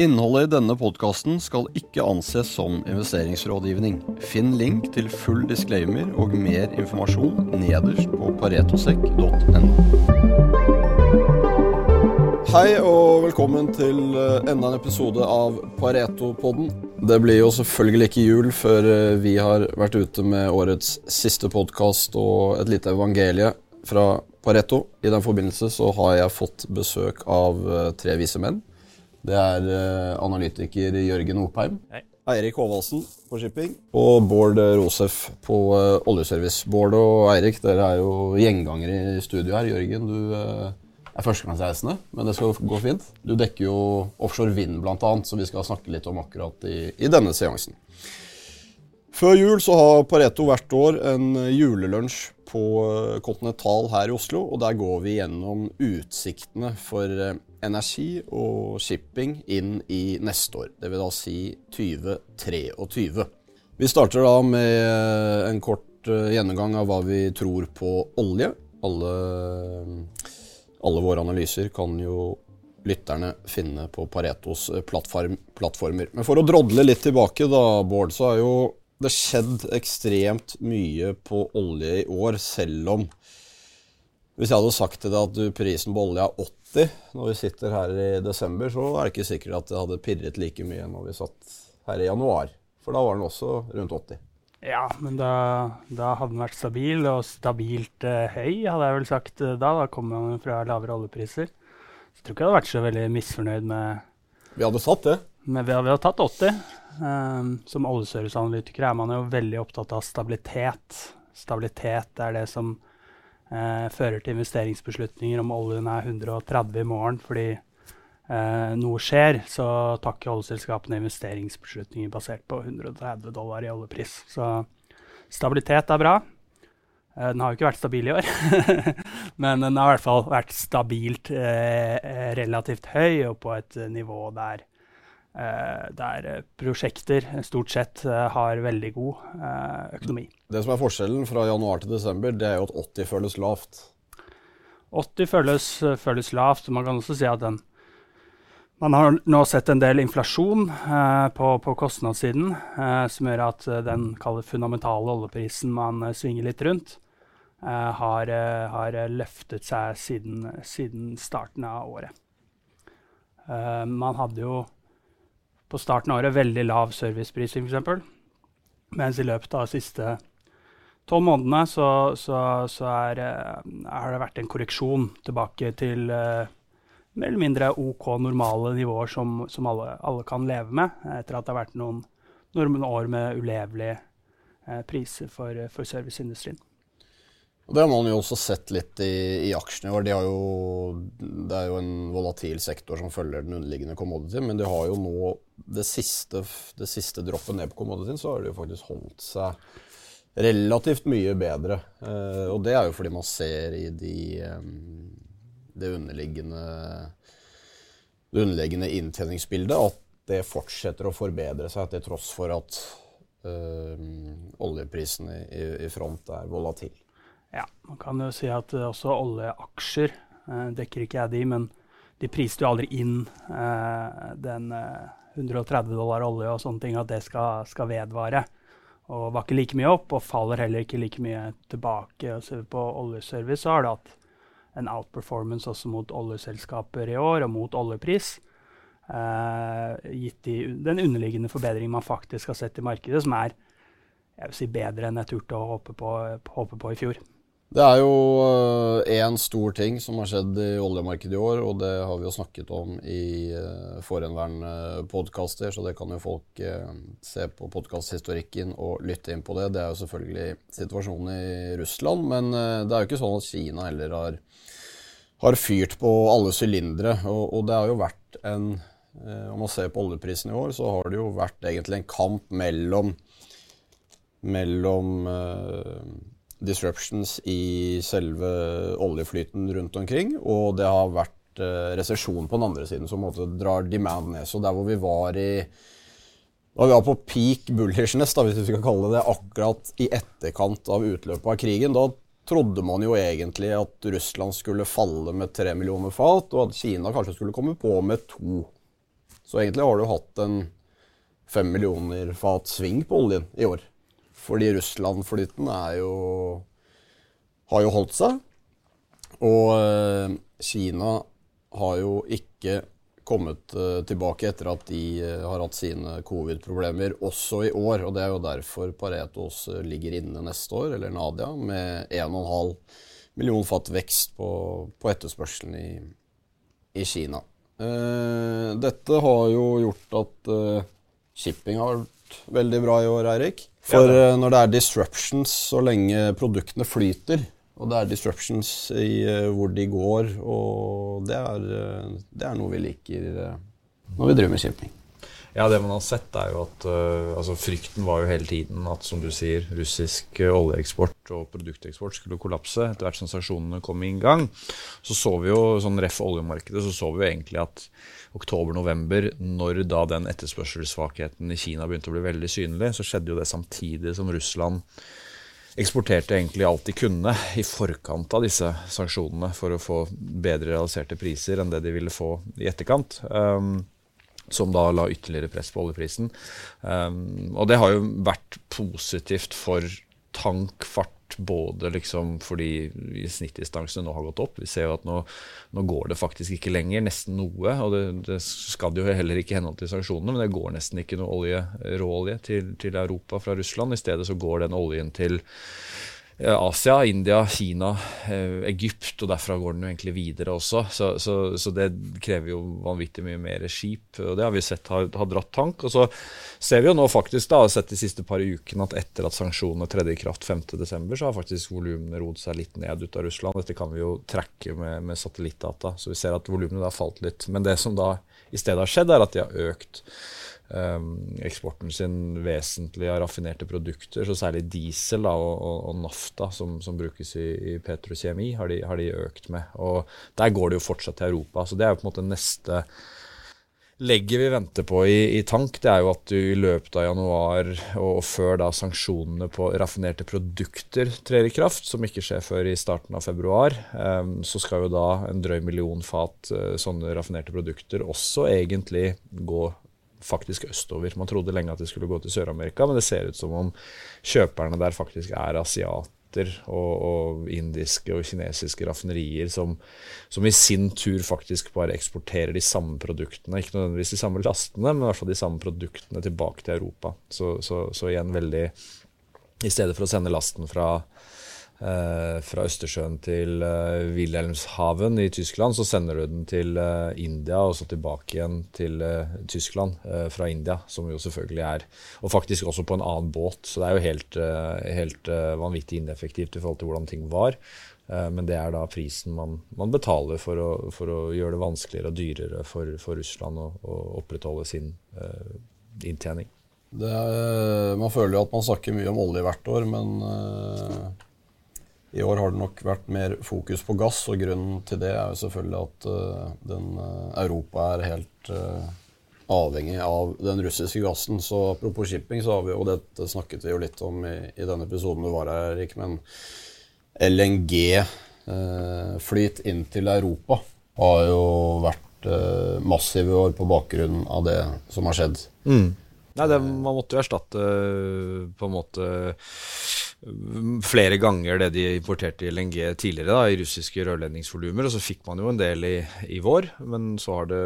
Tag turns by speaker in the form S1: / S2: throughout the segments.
S1: Innholdet i denne podkasten skal ikke anses som investeringsrådgivning. Finn link til full disclaimer og mer informasjon nederst på paretosekk.no. Hei og velkommen til eh, enda en episode av Pareto-podden. Det blir jo selvfølgelig ikke jul før eh, vi har vært ute med årets siste podkast og et lite evangelie fra Pareto. I den forbindelse så har jeg fått besøk av eh, tre vise menn. Det er uh, analytiker Jørgen Opheim.
S2: Hei.
S1: Eirik Håvaldsen på shipping. Og Bård Rosef på uh, oljeservice. Bård og Eirik, dere er jo gjengangere i studio her. Jørgen, du uh, er førstegangsreisende, men det skal gå fint. Du dekker jo offshore vind bl.a., så vi skal snakke litt om akkurat i, i denne seansen. Før jul så har Pareto hvert år en julelunsj på Continental her i Oslo, og der går vi gjennom utsiktene for energi og shipping inn i neste år. Det vil da si 2023. Vi starter da med en kort eh, gjennomgang av hva vi tror på olje. Alle, alle våre analyser kan jo lytterne finne på Paretos eh, plattform, plattformer. Men for å drodle litt tilbake, da, Bård, så har jo det skjedd ekstremt mye på olje i år, selv om hvis jeg hadde sagt til deg at prisen på olje er 80 når vi sitter her i desember, så er det ikke sikkert at det hadde pirret like mye når vi satt her i januar. For da var den også rundt 80.
S2: Ja, men da, da hadde den vært stabil, og stabilt eh, høy, hadde jeg vel sagt eh, da. Da kom man fra lavere oljepriser. Så jeg tror ikke jeg hadde vært så veldig misfornøyd med
S1: Vi hadde satt det.
S2: Men vi hadde tatt 80. Um, som oljeserviceanalytiker er man jo veldig opptatt av stabilitet. Stabilitet er det som fører til investeringsbeslutninger om oljen er 130 i morgen fordi eh, noe skjer, så tar ikke oljeselskapene investeringsbeslutninger basert på 130 dollar i oljepris. Så stabilitet er bra. Eh, den har jo ikke vært stabil i år, men den har i hvert fall vært stabilt eh, relativt høy og på et nivå der der uh, prosjekter stort sett har veldig god økonomi.
S1: Det som er forskjellen fra januar til desember, det er jo at 80 føles lavt.
S2: 80 føles, føles lavt. Man kan også si at den Man har nå sett en del inflasjon på, på kostnadssiden, som gjør at den fundamentale oljeprisen man svinger litt rundt, har, har, løftet seg siden, siden starten av året. man hadde jo på starten av året veldig lav serviceprising, f.eks. Mens i løpet av de siste tolv månedene så, så, så er, uh, har det vært en korreksjon tilbake til uh, mer eller mindre OK normale nivåer som, som alle, alle, kan leve med, etter at det har vært noen, noen år med ulevelige uh, priser for, for serviceindustrien.
S1: Og Det har man jo også sett litt i, i aksjene i år. De det er jo en volatil sektor som følger den underliggende commodity, men de har jo nå det siste, det siste droppet ned på commodityen, så har de jo faktisk holdt seg relativt mye bedre. Eh, og det er jo fordi man ser i de, det underliggende det underliggende inntjeningsbildet at det fortsetter å forbedre seg til tross for at øh, oljeprisen i, i front er volatil.
S2: Ja, man kan jo si at uh, også oljeaksjer uh, dekker ikke jeg de, men de priste jo aldri inn uh, den 130 dollar olje og sånne ting, at det skal, skal, vedvare. Og var ikke like mye opp, og faller heller ikke like mye tilbake. Og ser vi på oljeservice, så har det hatt en outperformance også mot oljeselskaper i år, og mot oljepris. gitt de, den underliggende forbedringen man faktisk har sett i markedet, som er jeg vil si, bedre enn jeg turte å håpe på, håpe på i fjor.
S1: Det er jo én eh, stor ting som har skjedd i oljemarkedet i år, og det har vi jo snakket om i uh, forhenværende podkaster, så det kan jo folk uh, se på podkasthistorikken og lytte inn på det. Det er jo selvfølgelig situasjonen i Russland, men det er jo ikke sånn at Kina heller har, har fyrt på alle sylindere. Og, og, det har jo vært en Om man ser på oljeprisen i år, så har det jo vært egentlig en kamp mellom mellom disruptions i selve oljeflyten rundt omkring, og det har vært eh, resesjon på den andre siden som drar demand ned. Så der hvor vi var i da vi var på peak bullishness, da, hvis vi skal kalle det det, akkurat i etterkant av utløpet av krigen, da trodde man jo egentlig at Russland skulle falle med tre millioner fat, og at Kina kanskje skulle komme på med to. Så egentlig har du hatt en fem millioner fat sving på oljen i år. Fordi Russland-flyten har jo holdt seg. Og eh, Kina har jo ikke kommet eh, tilbake etter at de eh, har hatt sine covid-problemer også i år. Og det er jo derfor Paretos ligger inne neste år, eller Nadia, med 1,5 million fatt vekst på, på etterspørselen i, i Kina. Dette har jo gjort at shipping har vært veldig bra i år, Eirik. For
S3: Ja,
S1: eh, når det er disruptions, så lenge produktene flyter, og det er disruptions i eh, hvor de går, og det er, eh, det er noe vi liker når vi driver med shipping.
S3: Ja, det man har sett, er jo at uh, altså Frykten var jo hele tiden at som du sier, russisk øh, oljeeksport og produkteksport skulle kollapse etter hvert som sanksjonene kom i gang. Så så vi jo sånn ref oljemarkedet, så så vi jo egentlig at oktober-november, når da den etterspørselssvakheten i Kina begynte å bli veldig synlig, så skjedde jo det samtidig som Russland eksporterte egentlig alt de kunne i forkant av disse sanksjonene for å få bedre realiserte priser enn det de ville få i etterkant. Um, som da la ytterligere press på oljeprisen. Um, og det har jo vært positivt for tankfart, både liksom fordi snittdistansene nå har gått opp. Vi ser jo at nå, nå går det faktisk ikke lenger, nesten noe. Og det, det skal jo heller ikke i henhold til sanksjonene, men det går nesten ikke noe olje, råolje til, til Europa fra Russland. I stedet så går den oljen til Asia, India, Kina, eh, Egypt, og derfra går den jo egentlig videre også. Så, så, så det krever jo vanvittig mye mer skip, og det har vi sett har, har dratt tank. Og så ser vi jo nå faktisk, da, har sett de siste par ukene, at etter at sanksjonene tredde i kraft 5.12., så har faktisk volumene rodd seg litt ned ut av Russland. Dette kan vi jo tracke med, med satellittdata, så vi ser at volumene har falt litt. Men det som da i stedet har skjedd, er at de har økt eksporten sin vesentlig av raffinerte produkter, så særlig diesel da, og, og, og nafta, som, som brukes i, i petrokjemi, har de, har de økt med. Og der går det jo fortsatt til Europa. Så det er jo på en måte neste legget vi venter på i, i tank, det er jo at du i løpet av januar og før da sanksjonene på raffinerte produkter trer i kraft, som ikke skjer før i starten av februar, um, så skal jo da en drøy million fat uh, sånne raffinerte produkter også egentlig gå faktisk østover. Man trodde lenge at de skulle gå til Sør-Amerika, men det ser ut som om kjøperne der faktisk er asiater og, og indiske og kinesiske raffinerier som, som, i sin tur faktisk bare eksporterer de samme produktene, ikke nødvendigvis de samme lastene, men i hvert fall de samme produktene tilbake til Europa. Så, så, så igjen veldig I stedet for å sende lasten fra fra Østersjøen til eh, Wilhelmshaven i Tyskland, så sender du den til eh, India og så tilbake igjen til eh, Tyskland eh, fra India, som jo selvfølgelig er Og faktisk også på en annen båt, så det er jo helt, eh, helt eh, vanvittig ineffektivt i forhold til hvordan ting var. Eh, Men det er da prisen man, man betaler for å, for å gjøre det vanskeligere og dyrere for, for Russland å, å opprettholde sin eh, inntjening.
S1: Er, man føler jo at man snakker mye om olje hvert år, men eh, i år har det nok vært mer fokus på gass, og grunnen til det er jo selvfølgelig at uh, den, uh, Europa er helt uh, avhengig av den russiske gassen. Så apropos shipping, så har vi jo, og dette snakket vi jo litt om i, i denne episoden du var her, Erik, men LNG-flyt inn til Europa har jo vært massiv i år på bakgrunn av det som har skjedd.
S3: Nei, det, Man måtte jo erstatte på en måte flere ganger det de importerte i LNG tidligere, da, i russiske rørledningsvolumer. Og så fikk man jo en del i, i vår, men så har det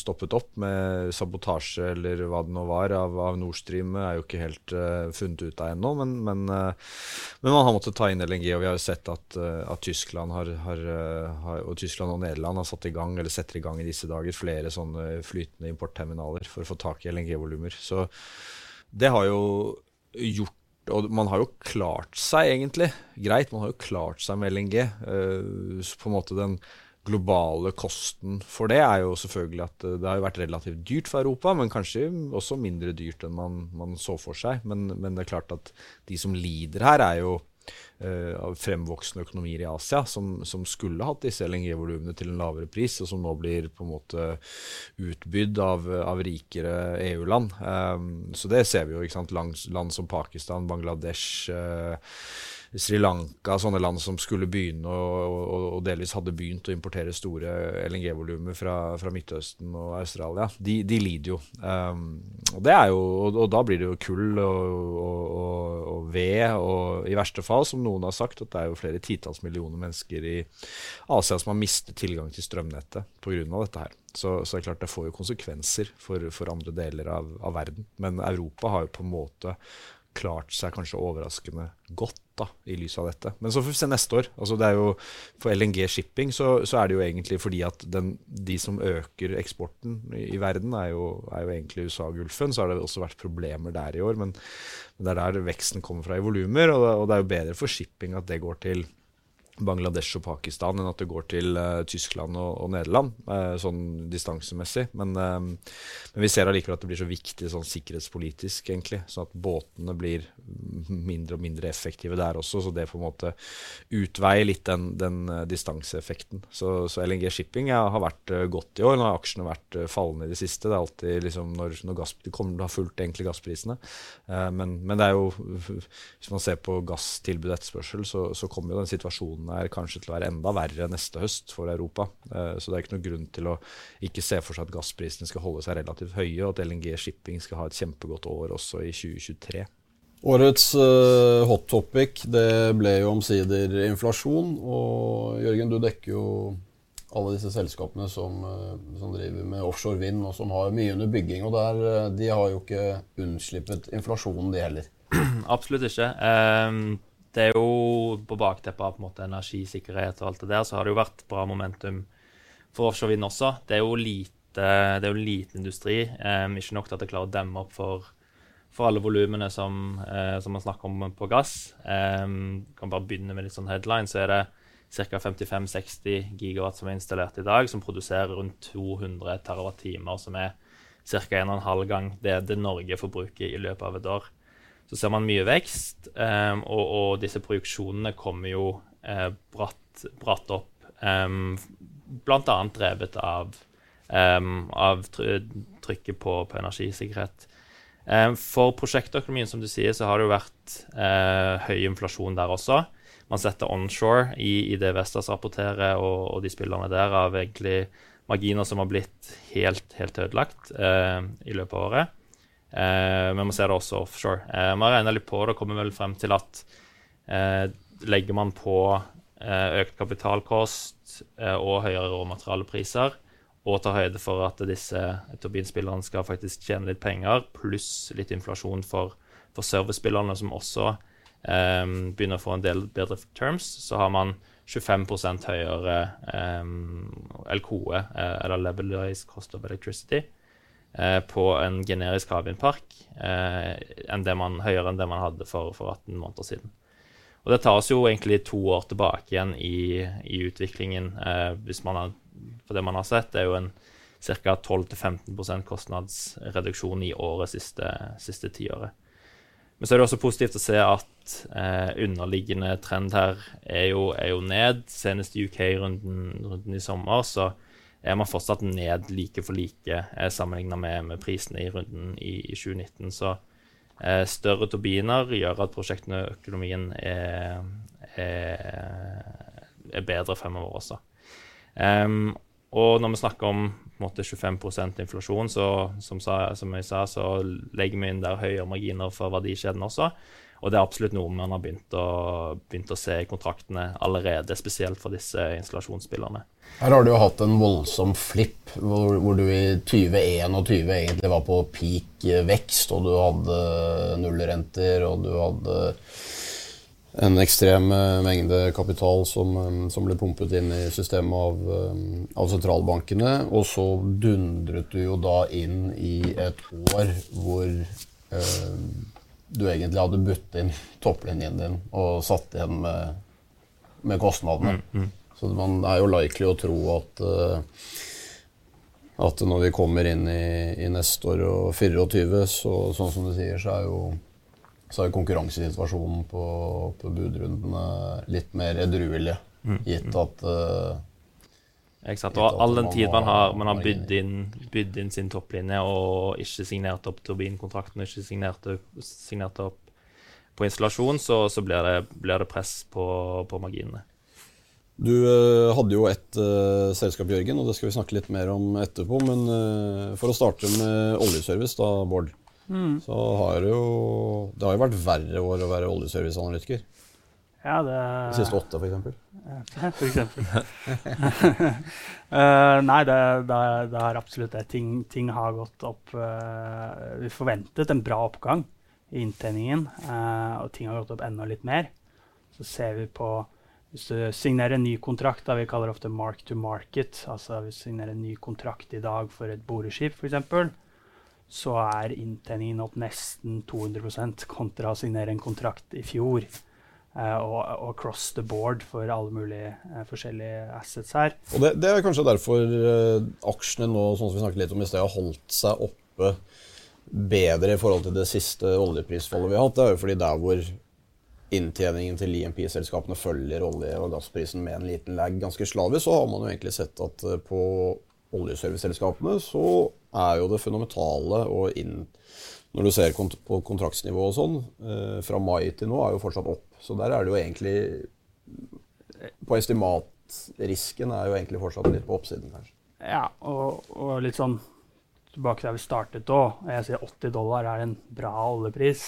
S3: stoppet opp med sabotasje eller hva det nå var av, av Nord Stream. er jo ikke helt uh, funnet ut av ennå, men, men, uh, men man har måttet ta inn LNG. Og vi har jo sett at, uh, at Tyskland har, har, har, og Tyskland og Nederland har satt i gang, eller setter i gang i disse dager, flere sånne flytende importterminaler for å få tak i LNG-volumer. Så det har jo gjort og man har jo klart seg, egentlig. Greit, man har jo klart seg med LNG. Eh, på en måte den globale kosten for det er jo selvfølgelig at eh, det har jo vært relativt dyrt for Europa, men kanskje også mindre dyrt enn man, man så for seg. Men, men, det er klart at de som lider her, er jo av fremvoksende økonomier i Asia som, som skulle hatt disse LNG-volumene til en lavere pris, og som nå blir på en måte utbydd av, av rikere EU-land. Um, så det ser vi jo. ikke sant? Land, land som Pakistan, Bangladesh, uh, Sri Lanka, sånne land som skulle begynne og, og, og delvis hadde begynt å importere store LNG-volumer fra, fra, Midtøsten og Australia, de, de lider jo. Um, og, jo og, da blir det jo kull og, ved, og i verste fall, som noen har sagt, at det er jo flere titalls millioner mennesker i Asia som har mistet tilgang til strømnettet pga. dette her. Så, så det er klart det får jo konsekvenser for, for andre deler av, av verden. Men Europa har jo på en måte klart seg kanskje overraskende godt da, i lys av dette. Men så får vi se neste år. Altså det er jo, for LNG shipping så, så er det jo egentlig fordi at den, de som øker eksporten i, i verden, er jo, er jo, egentlig USA og Gulfen. Så har det også vært problemer der i år, men, men det er der veksten kommer fra i volumer. Og, og, det er jo bedre for shipping at det går til Bangladesh og Pakistan enn at det går til uh, Tyskland og, og Nederland, uh, sånn distansemessig. Men, uh, men, vi ser allikevel at det blir så viktig sånn sikkerhetspolitisk, egentlig. Sånn at båtene blir mindre og mindre effektive der også, så det på en måte utveier litt den, den distanseeffekten. Så, så, LNG shipping ja, har vært godt i år. Nå har aksjene vært fallende i det siste. Det er alltid liksom når, når gass, det kommer til å ha fulgt egentlig gassprisene. Men, men, det er jo Hvis man ser på gasstilbud og etterspørsel, så, så kommer jo den situasjonen er kanskje til å være enda verre neste høst for Europa. Eh, så det er ikke noen grunn til å ikke se for seg at gassprisene skal holde seg relativt høye, og at LNG Shipping skal ha et kjempegodt år også i 2023.
S1: Årets uh, hot topic det ble jo omsider inflasjon. Og Jørgen, du dekker jo alle disse selskapene som, uh, som driver med offshore vind, og som har mye under bygging. Og der, de har jo ikke unnslippet inflasjonen, de heller.
S4: Absolutt ikke. Um, det er jo på bakteppet av på en måte energisikkerhet og alt det der, så har det jo vært bra momentum for offshore også. Det er jo lite, det er jo liten industri. Um, ikke nok til at det klarer å demme opp for, for alle volumene som, uh, som, man snakker om på gass. Um, kan bare begynne med litt sånn headline, så er det ca. 55-60 gigawatt som er installert i dag, som produserer rundt 200 TWh, som er ca. 1,5 gang det, det Norge forbruker i løpet av et år så ser man mye vekst. Um, og, og, disse produksjonene kommer jo uh, bratt, bratt, opp, um, bl.a. drevet av, um, av trykket på, på energisikkerhet. Um, for prosjektøkonomien, som du sier, så har det jo vært uh, høy inflasjon der også. Man setter onshore i, i det Vestas rapporterer, og, og, de spillerne der av egentlig marginer som har blitt helt, helt ødelagt uh, i løpet av året. Eh, men man ser det også offshore. Eh, man regner litt på det og kommer vel frem til at eh, legger man på økt kapitalkost og høyere råmaterialepriser, og tar høyde for at disse turbinspillerne skal faktisk tjene litt penger, pluss litt inflasjon for, for servicespillerne, som også eh, begynner å få en del bedre terms, så har man 25% høyere LKE, eller Levelized Cost of Electricity, på en generisk havvindpark eh, enn høyere enn det man hadde for, for 18 måneder siden. Og Det tar oss jo egentlig to år tilbake igjen i, i utviklingen. Eh, hvis man har, for det man har sett, er jo en ca. 12-15% kostnadsreduksjon i året siste, siste tiåret. Men så er det også positivt å se at eh, underliggende trend her er jo, er jo ned. Senest i UK-runden i sommer så er man fortsatt ned like for like eh, sammenligna med, med, prisene i runden i, i 2019. Så eh, større turbiner gjør at prosjektene og økonomien er, er, er, bedre fremover også. Um, og når vi snakker om måte, 25% inflasjon, så som, sa, som, jeg sa, så legger vi inn der høyere marginer for verdikjeden også. Og det er absolutt noe man har begynt å, begynt å se i kontraktene allerede, spesielt for disse installasjonsspillerne.
S1: Her har du jo hatt en voldsom flipp, hvor, hvor du i 2021 egentlig var på peak vekst, og du hadde nullrenter, og du hadde en ekstrem mengde kapital som, som, ble pumpet inn i systemet av, av, sentralbankene. Og så dundret du jo da inn i et år hvor eh, du egentlig hadde budt inn topplinjen din og satt igjen med, med kostnadene. Mm, mm. Så man er jo likely å tro at, uh, at når vi kommer inn i, i, neste år og 24, så sånn som du sier, så er jo så er konkurransesituasjonen på, på budrundene litt mer edruelig, mm, gitt at uh,
S4: og all den tid man har, man har bydd, inn, bydd, inn, sin topplinje og ikke signert opp turbinkontrakten og ikke signert, signert opp på installasjon, så, så blir, det, blir, det, press på, på marginene.
S1: Du uh, hadde jo et uh, selskap, Jørgen, og det skal vi snakke litt mer om etterpå. Men uh, for å starte med oljeservice, da, Bård. Mm. Så har det jo Det har jo vært verre år å være oljeserviceanalytiker.
S2: Ja, det
S1: De siste åtte, for eksempel?
S2: For eksempel. uh, nei, det, det, det, er absolutt det. Ting, ting har gått opp uh, Vi forventet en bra oppgang i inntjeningen, uh, og ting har gått opp enda litt mer. Så ser vi på Hvis du signerer en ny kontrakt, da vi kaller det ofte mark to market, altså hvis du signerer en ny kontrakt i dag for et boreskip f.eks., så er inntjeningen opp nesten 200% kontra å signere en kontrakt i fjor. Uh, og, og, cross the board for alle mulige uh, forskjellige assets her.
S1: Og det, det er kanskje derfor uh, aksjene nå sånn som vi snakket litt om i sted, har holdt seg oppe bedre i forhold til det siste oljeprisfallet vi har hatt. Det er jo fordi der hvor inntjeningen til IMP-selskapene følger olje- og gassprisen med en liten lag ganske slavisk, så har man jo egentlig sett at på oljeserviceselskapene så er jo det fundamentale og inn når du ser kont på kontraktsnivå og sånn, eh, fra mai til nå er jo fortsatt opp. Så der er det jo egentlig På estimatrisken er jo egentlig fortsatt litt på oppsiden, kanskje.
S2: Ja, og, og litt sånn tilbake der vi startet òg. Jeg sier 80 dollar er en bra oljepris.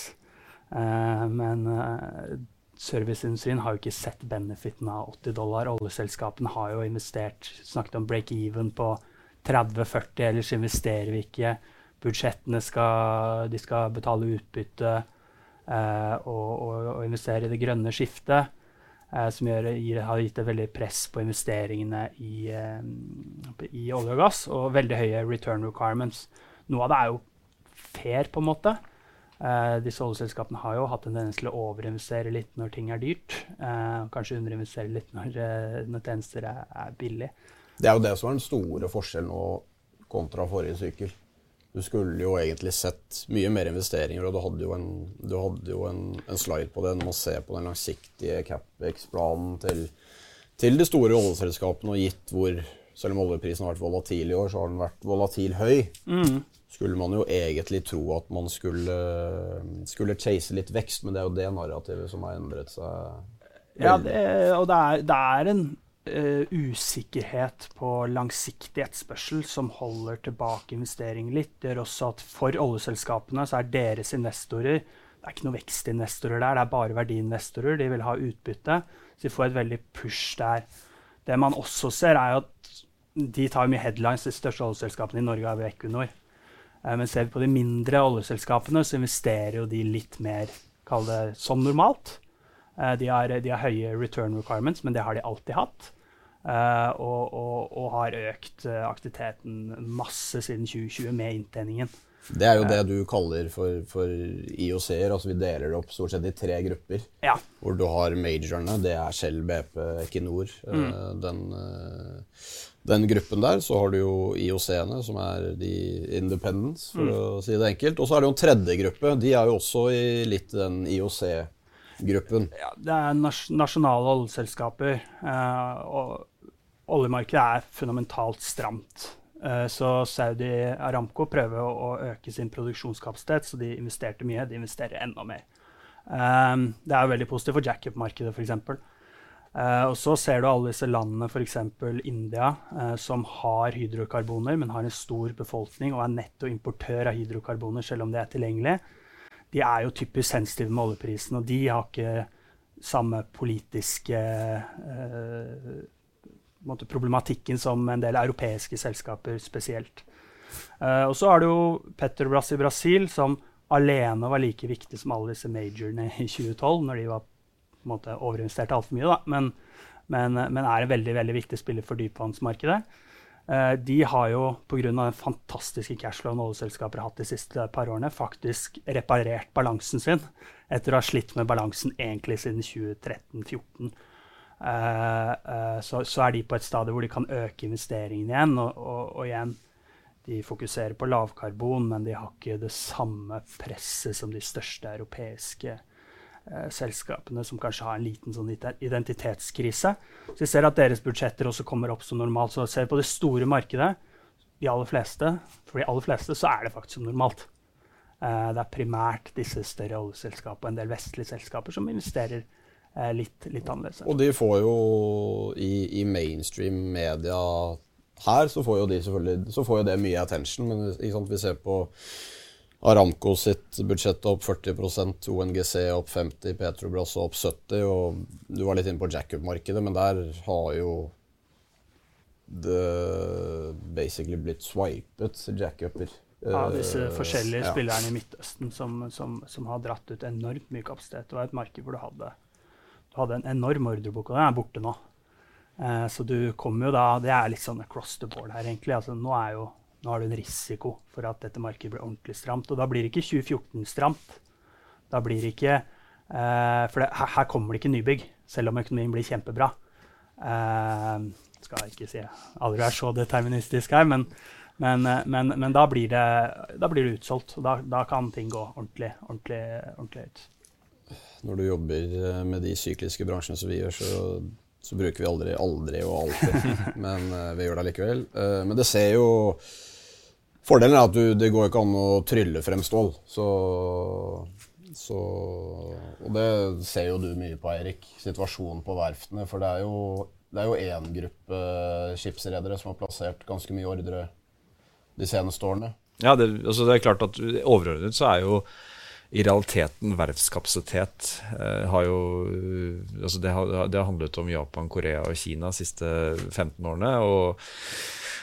S2: Eh, men eh, serviceindustrien har jo ikke sett benefiten av 80 dollar. Oljeselskapene har jo investert Snakket om break-even på 30-40, ellers investerer vi ikke budsjettene skal, de skal betale utbytte eh, og, og, og, investere i det grønne skiftet, eh, som gjør, gir, har gitt et veldig press på investeringene i, eh, i, olje og gass, og veldig høye return requirements. Noe av det er jo fair, på en måte. Eh, disse oljeselskapene har jo hatt en tendens til å overinvestere litt når ting er dyrt. Eh, kanskje underinvestere litt når, eh, når tjenester er, er billig.
S1: Det er jo det som er den store forskjellen nå kontra forrige sykkel. Du skulle jo egentlig sett mye mer investeringer, og du hadde jo en, hadde jo en, en slide på det når man ser på den langsiktige CapEx-planen til, til, de store oljeselskapene, og gitt hvor Selv om oljeprisen har vært volatil i år, så har den vært volatil høy. Mm. Skulle man jo egentlig tro at man skulle, skulle chase litt vekst, men det er jo det narrativet som har endret seg.
S2: Ja, det, og det er, det er en uh, usikkerhet på langsiktig etterspørsel som holder tilbake investeringer litt. Det gjør også at for oljeselskapene så er deres investorer Det er ikke noe vekstinvestorer der, det er bare verdiinvestorer. De vil ha utbytte. Så de får et veldig push der. Det man også ser, er at de tar mye headlines. De største oljeselskapene i Norge er ved Equinor. Uh, men ser vi på de mindre oljeselskapene, så investerer jo de litt mer, kall det som normalt. Eh, de har, de har, høye return requirements, men det har de alltid hatt. Uh, og, og, og, har økt uh, aktiviteten masse siden 2020 med inntjeningen.
S1: Det er jo det du kaller for, for IOC-er. altså Vi deler det opp stort sett i tre grupper.
S2: Ja.
S1: Hvor du har majorene. Det er Shell, BP, Equinor. Mm. Den, den, gruppen der. Så har du jo IOC-ene, som er de independents, for mm. å si det enkelt. Og så er det jo en tredje gruppe. De er jo også i litt den IOC-gruppen gruppen?
S2: Ja, det er nas nasjonale oljeselskaper. Eh, og oljemarkedet er fundamentalt stramt. Eh, så Saudi Aramco prøver å, å, øke sin produksjonskapasitet, så de investerte mye. De investerer enda mer. Eh, det er veldig positivt for jackup-markedet, f.eks. Uh, og så ser du alle disse landene, f.eks. India, uh, som har hydrokarboner, men har en stor befolkning og er nettoimportør av hydrokarboner, selv om det er tilgjengelig de er jo typisk sensitive med oljeprisen, og de har ikke samme politiske eh, problematikken som en del europeiske selskaper spesielt. Eh, og så har du jo Petrobras i Brasil, som alene var like viktig som alle disse majorene i 2012, når de var på en måte overinvesterte altfor mye, da. Men, men, men, er en veldig, veldig viktig spiller for dypvannsmarkedet. Uh, de har jo pga. den fantastiske cashflowen oljeselskaper har hatt de siste par årene, faktisk reparert balansen sin etter å ha slitt med balansen egentlig siden 2013-2014. Uh, uh, så, så, er de på et stadium hvor de kan øke investeringene igjen. Og, og, og, igjen, de fokuserer på lavkarbon, men de har ikke det samme presset som de største europeiske selskapene som kanskje har en liten sånn identitetskrise. Så vi ser at deres budsjetter også kommer opp som normalt. Så ser vi på det store markedet, de aller fleste, for de aller fleste så er det faktisk som normalt. Eh, det er primært disse større oljeselskapene og en del vestlige selskaper som investerer eh, litt, litt, annerledes.
S1: Og de får jo i, i, mainstream media her, så får jo de selvfølgelig så får jo det mye attention. Men vi ser på Aramco sitt budsjett opp 40% ONGC opp 50 Petrobras opp 70 og Du var litt inne på jackup-markedet, men der har jo det basically blitt swipet jackuper.
S2: Ja, disse eh, forskjellige ja. spillerne i Midtøsten som, som, som, har dratt ut enormt mye kapasitet. Det var et marked hvor du hadde, du hadde en enorm ordrebok, og den er borte nå. Eh, så du kommer jo da Det er litt sånn across the board her, egentlig. Altså, nå, jo, nå har du en risiko for at dette markedet blir ordentlig stramt. Og da blir det ikke 2014 stramt. Da blir det ikke eh, For det, her, her, kommer det ikke nybygg, selv om økonomien blir kjempebra. Eh, skal jeg ikke si aldri er så deterministisk her, men men, eh, men, men da, blir det, da, blir det, utsolgt. og da, da, kan ting gå ordentlig, ordentlig, ordentlig ut.
S1: Når du jobber eh, med de sykliske bransjene som vi gjør, så, så bruker vi aldri 'aldri' og 'alltid'. men uh, vi gjør det likevel. Uh, men det ser jo Fordelen er at du, det går ikke an å trylle frem stål. Så, så, og det ser jo du mye på, Eirik. Situasjonen på verftene. For det er jo det én gruppe skipsredere som har plassert ganske mye ordre de seneste årene.
S3: Ja, det, altså det er klart at overordnet så er jo i realiteten verftskapasitet eh, har jo altså det, har, det har handlet om Japan, Korea og Kina de siste 15 årene. og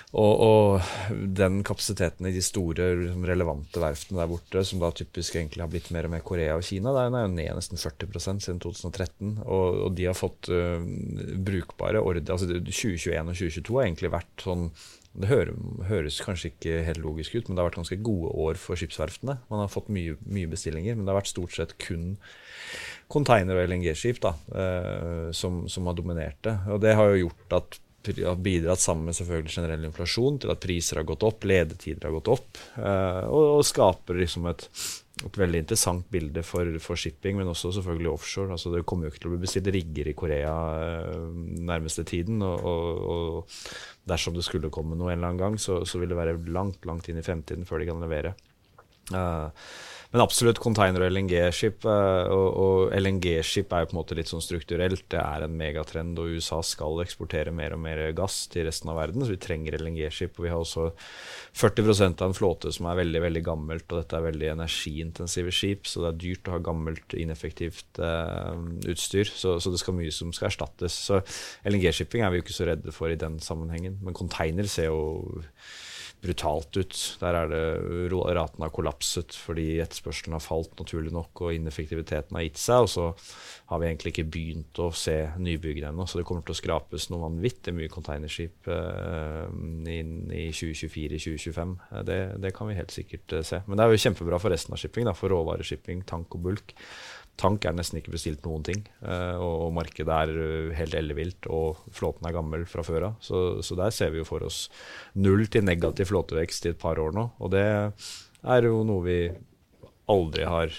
S3: og, og, den kapasiteten i de store relevante verftene der borte, som da typisk egentlig har blitt mer og mer Korea og Kina, den er jo ned nesten 40% siden 2013. Og, og, de har fått uh, brukbare ordre. Altså 2021 og 2022 har egentlig vært sånn det høres kanskje ikke helt logisk ut, men det har vært ganske gode år for skipsverftene. Man har fått mye, mye bestillinger, men det har vært stort sett kun container- og LNG-skip eh, som, som, har dominert det. Og det har jo gjort at har bidratt sammen med selvfølgelig generell inflasjon til at priser har gått opp, ledetider har gått opp, eh, og, og skaper liksom et et veldig interessant bilde for, for, shipping, men også selvfølgelig offshore. Altså, det kommer jo ikke til å bli bestilt rigger i Korea uh, nærmeste tiden. Og, og, og, dersom det skulle komme noe en eller annen gang, så, så, vil det være langt langt inn i fremtiden før de kan levere. Uh, men absolutt container- og LNG-skip. Uh, og, og LNG-skip er jo på en måte litt sånn strukturelt. Det er en megatrend, og USA skal eksportere mer og mer gass til resten av verden. Så vi trenger LNG-skip. Og vi har også 40% av en flåte som er veldig veldig gammelt, og dette er veldig energiintensive skip. Så det er dyrt å ha gammelt, ineffektivt uh, utstyr. Så, så, det skal mye som skal erstattes. Så LNG-shipping er vi jo ikke så redde for i den sammenhengen. Men container ser jo brutalt ut. Der er det raten har kollapset fordi etterspørselen har falt naturlig nok og ineffektiviteten har gitt seg. Og så har vi egentlig ikke begynt å se nybyggene ennå, så det kommer til å skrapes noe vanvittig mye containerskip uh, inn i 2024-2025. Det, det, kan vi helt sikkert uh, se. Men det er jo kjempebra for resten av shipping, da, for råvareshipping, tank og bulk tank er nesten ikke bestilt noen ting. Uh, og markedet er uh, helt ellevilt, og flåten er gammel fra før av. Så, så, der ser vi jo for oss null til negativ flåtevekst i et par år nå. Og det er jo noe vi aldri har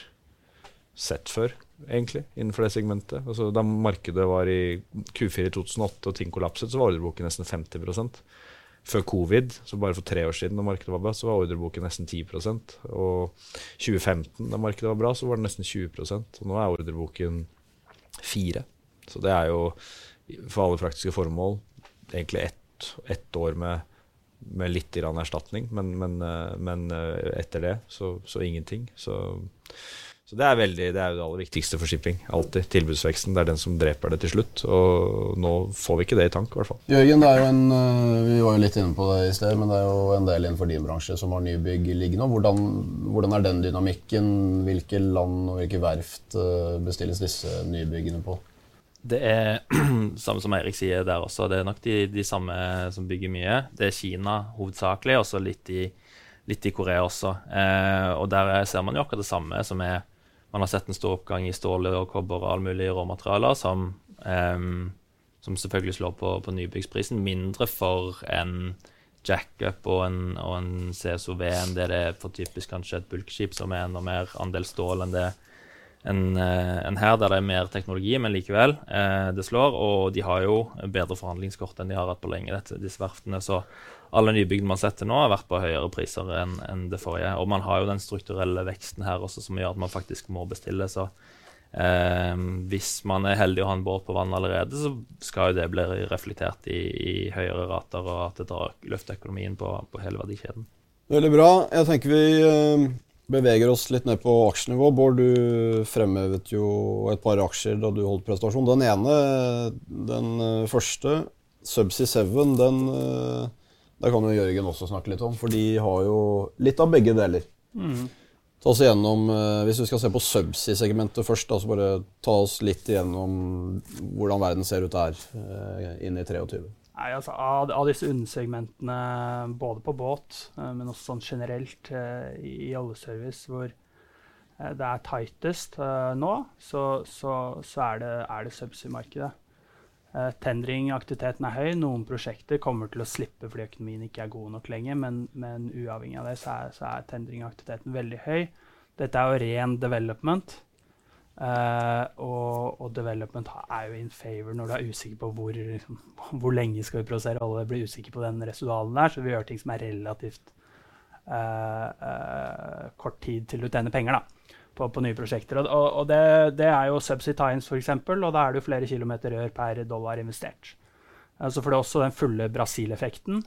S3: sett før, egentlig, innenfor det segmentet. Altså, da markedet var i Q4 i 2008 og ting kollapset, så var ordreboken nesten 50 før covid, så bare for tre år siden, da markedet var bra, så var ordreboken nesten 10% Og 2015, da markedet var bra, så var det nesten 20% Og nå er ordreboken 4 Så det er jo for alle praktiske formål egentlig ett, ett år med, med litt erstatning, men, men, eh, men, eh, etter det så, så ingenting. Så så det er, veldig, det er det aller viktigste for shipping. Alltid. Tilbudsveksten. Det er den som dreper det til slutt. Og nå får vi ikke det i tank, i hvert fall.
S1: Jørgen, det er jo en, eh, vi var jo litt inne på det i sted, men det er jo en del innenfor din bransje som har nybygg liggende. Hvordan, hvordan er den dynamikken? Hvilke land og hvilke verft eh, bestilles disse nybyggene på?
S4: Det er samme som Eirik sier der også. Det er nok de, de samme som bygger mye. Det er Kina hovedsakelig, og så litt i, litt i Korea også. Eh, og der ser man jo akkurat det samme, som er man har sett en stor oppgang i stål og kobber og all mulig råmaterialer, som, um, som selvfølgelig slår på, på nybyggsprisen. Mindre for en jackup og en, og en CSOV enn det det er for typisk kanskje et bulkskip som er enda mer andel stål enn det, enn en her, der det er mer teknologi, men likevel. Eh, det slår. Og de har jo bedre forhandlingskort enn de har hatt på lenge, dette, disse verftene. Så alle nybygd man setter nå, har vært på høyere priser enn en det forrige. Og man har jo den strukturelle veksten her også, som gjør at man faktisk må bestille. Så eh, hvis man er heldig å ha en båt på vann allerede, så skal jo det bli reflektert i, i høyere rater, og at det drar løfter økonomien på, på hele verdikjeden.
S1: Veldig bra. Jeg tenker vi eh, beveger oss litt ned på aksjenivå. Bård, du fremhevet jo et par aksjer da du holdt prestasjon. Den ene, den eh, første, Subsea 7, den eh, det kan jo Jørgen også snakke litt om, for de har jo litt av begge deler. Mm. Ta oss igjennom, eh, Hvis vi skal se på subsea-segmentet først, da, så bare ta oss litt igjennom hvordan verden ser ut der eh, inn i 23.
S2: Nei, altså, av, av disse undersegmentene, både på båt, eh, men også sånn generelt i, alle service, hvor det er tightest nå, så, så, så er det, er det subsea-markedet. Uh, Tendringaktiviteten er høy. Noen prosjekter kommer til å slippe fordi økonomien ikke er god nok lenger, men, men uavhengig av det så er, så er tendringaktiviteten veldig høy. Dette er jo ren development. Uh, og, og, development er jo in favor når du er usikker på hvor, liksom, hvor lenge skal vi produsere olje. Blir usikker på den residualen der, så vi gjør ting som er relativt uh, kort tid til du tjener penger. da på, på nye prosjekter. Og, og det, det, er jo Subsea Times, f.eks., og da er det jo flere kilometer rør per dollar investert. Så får er også den fulle Brasil-effekten,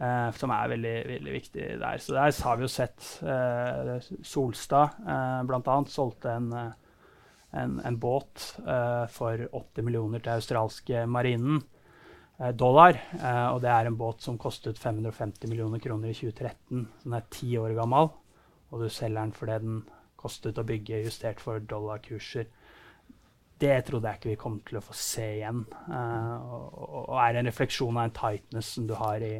S2: eh, som er veldig, veldig, viktig der. Så der har vi jo sett eh, Solstad eh, bl.a. solgte en, eh, en, en båt eh, for 80 millioner til australske marinen eh, dollar. Eh, og det er en båt som kostet 550 millioner kroner i 2013. Den er ti år gammel, og du selger den fordi den kostet å bygge justert for dollarkurser. Det trodde jeg ikke vi kom til å få se igjen. Uh, og, og, er en refleksjon av en tightness som du har i,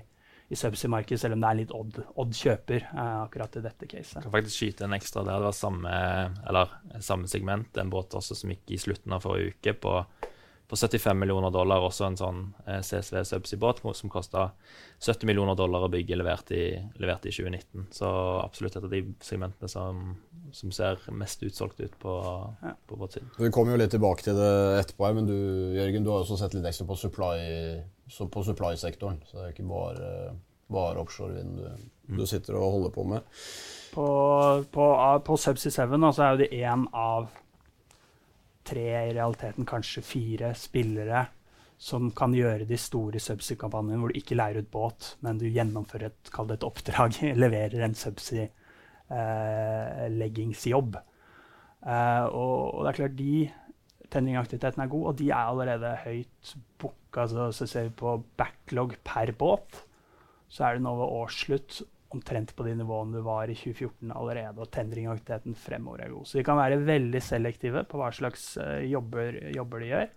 S2: i subsea-markedet, selv om det er litt odd, odd kjøper uh, akkurat i dette caset.
S4: Kan faktisk skyte en ekstra der. Det var samme, eller, samme segment, en båt også som gikk i slutten av forrige uke på på 75 millioner dollar, også en sånn eh, CSV Subsea-båt som kosta 70 millioner dollar å bygge, levert i, levert i 2019. Så absolutt et av de segmentene som, som ser mest utsolgt ut på, ja. på båtsiden.
S1: Vi kommer jo litt tilbake til det etterpå, her, men du Jørgen, du har også sett litt ekstra på supply-sektoren. Supply så det er ikke bare, bare offshorevind du, mm. du, sitter og holder på med.
S2: På, på, på Subsea 7 altså, er jo det én av tre, i realiteten kanskje fire spillere som kan gjøre de store subsea-kampanjene hvor du ikke leier ut båt, men du gjennomfører et, et oppdrag, leverer en subsea-leggingsjobb. Eh, eh, og, og, det er klart de tendringaktiviteten er god, og de er allerede høyt booka. Altså, så ser vi på backlog per båt, så er det nå ved årsslutt omtrent på de nivåene du var i 2014 allerede, og tendringaktiviteten fremover er god. Så de kan være veldig selektive på hva slags uh, jobber, jobber, de gjør.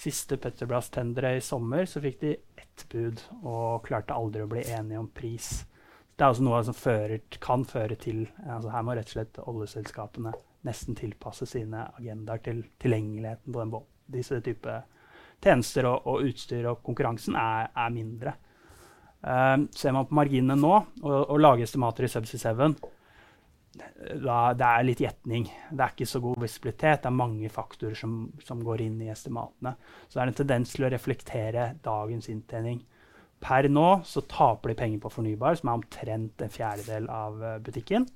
S2: Siste Petrobras-tendere i sommer så fikk de ett bud og klarte aldri å bli enige om pris. Det er også noe som fører, kan føre til altså Her må rett og slett oljeselskapene nesten tilpasse sine agendaer til tilgjengeligheten på den båten. Disse type tjenester og, og utstyr og konkurransen er, er mindre. Uh, ser man på marginene nå og, og lager estimater i Subsea 7, da, det er litt gjetning. Det er ikke så god visibilitet. Det er mange faktorer som, som, går inn i estimatene. Så det er en tendens til å reflektere dagens inntjening. Per nå så taper de penger på fornybar, som er omtrent en fjerdedel av uh, butikken.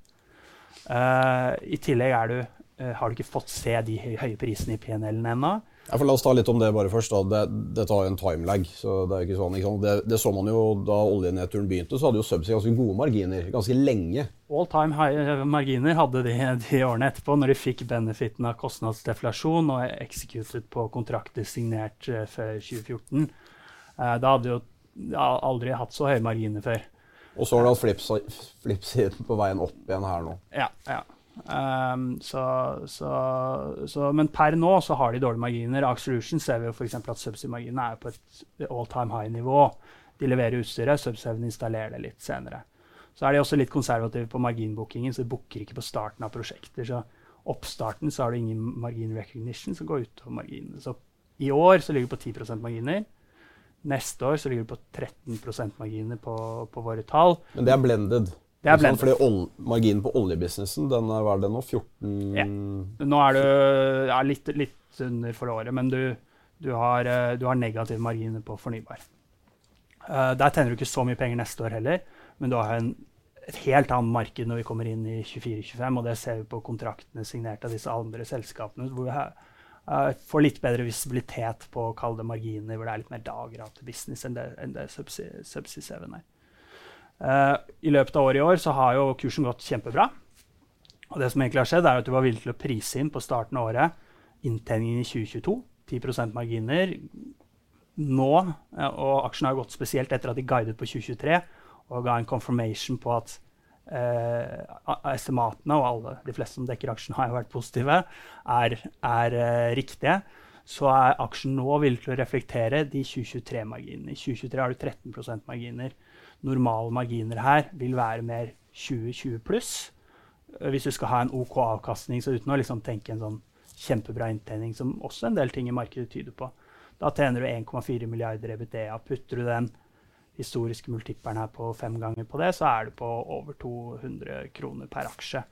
S2: Uh, I tillegg du, uh, har du ikke fått se de høye prisene i PNL-en ennå.
S1: Ja, La oss ta litt om det bare først. Det, det tar jo en timelag. så Det er ikke sånn, ikke det, det, så man jo da oljenedturen begynte, så hadde jo Subsea ganske gode marginer ganske lenge.
S2: All time high eh, marginer hadde de de årene etterpå, når de fikk benefiten av kostnadsdeflasjon og executed på kontrakter signert uh, før 2014. Uh, da hadde jo aldri hatt så høye marginer før.
S1: Og så har du hatt flipsiden flips på veien opp igjen her nå.
S2: Ja, ja. Um, så, så, så, men per nå så har de dårlige marginer. Ax Solution ser vi jo f.eks. at subsea-marginene er på et all time high-nivå. De leverer utstyret, Subseven installerer det litt senere. Så er de også litt konservative på marginbookingen, så de booker ikke på starten av prosjekter. Så oppstarten så har du ingen margin recognition som går utover marginene. Så i år så ligger det på 10% marginer. Neste år så ligger det på 13% marginer på, på, våre tall.
S1: Men det er blended?
S2: Det er blendet.
S1: Fordi ol marginen på oljebusinessen, den er hva er det nå? 14
S2: Ja. Nå er du ja, litt, litt under for året, men du, du, har, eh, du har negative marginer på fornybar. Uh, der tjener du ikke så mye penger neste år heller, men du har en, et helt annet marked når vi kommer inn i 24-25, og det ser vi på kontraktene signert av disse andre selskapene, hvor vi har, uh, får litt bedre visibilitet på å kalle det marginer, hvor det er litt mer dagrate business enn det, enn det Subsea 7 er. Eh, I løpet av året i år så har jo kursen gått kjempebra. Og det som egentlig har skjedd, er at du var villig til å prise inn på starten av året inntjeningen i 2022. 10 marginer. Nå, eh, og aksjen har gått spesielt etter at de guidet på 2023 og ga en confirmation på at eh, estimatene, og alle, de fleste som dekker aksjen, har vært positive, er, er eh, riktige, så er aksjen nå villig til å reflektere de 2023-marginene. I 2023 har du 13% marginer. Normale marginer her vil være mer 20-20 pluss. Eh, Hvis du skal ha en OK avkastning, så uten å liksom tenke en sånn kjempebra inntjening, som også en del ting i markedet tyder på. Da tjener du 1,4 milliarder EBITDA. Putter du den historiske multipperen her på fem ganger på det, så er du på over 200 kroner per aksje.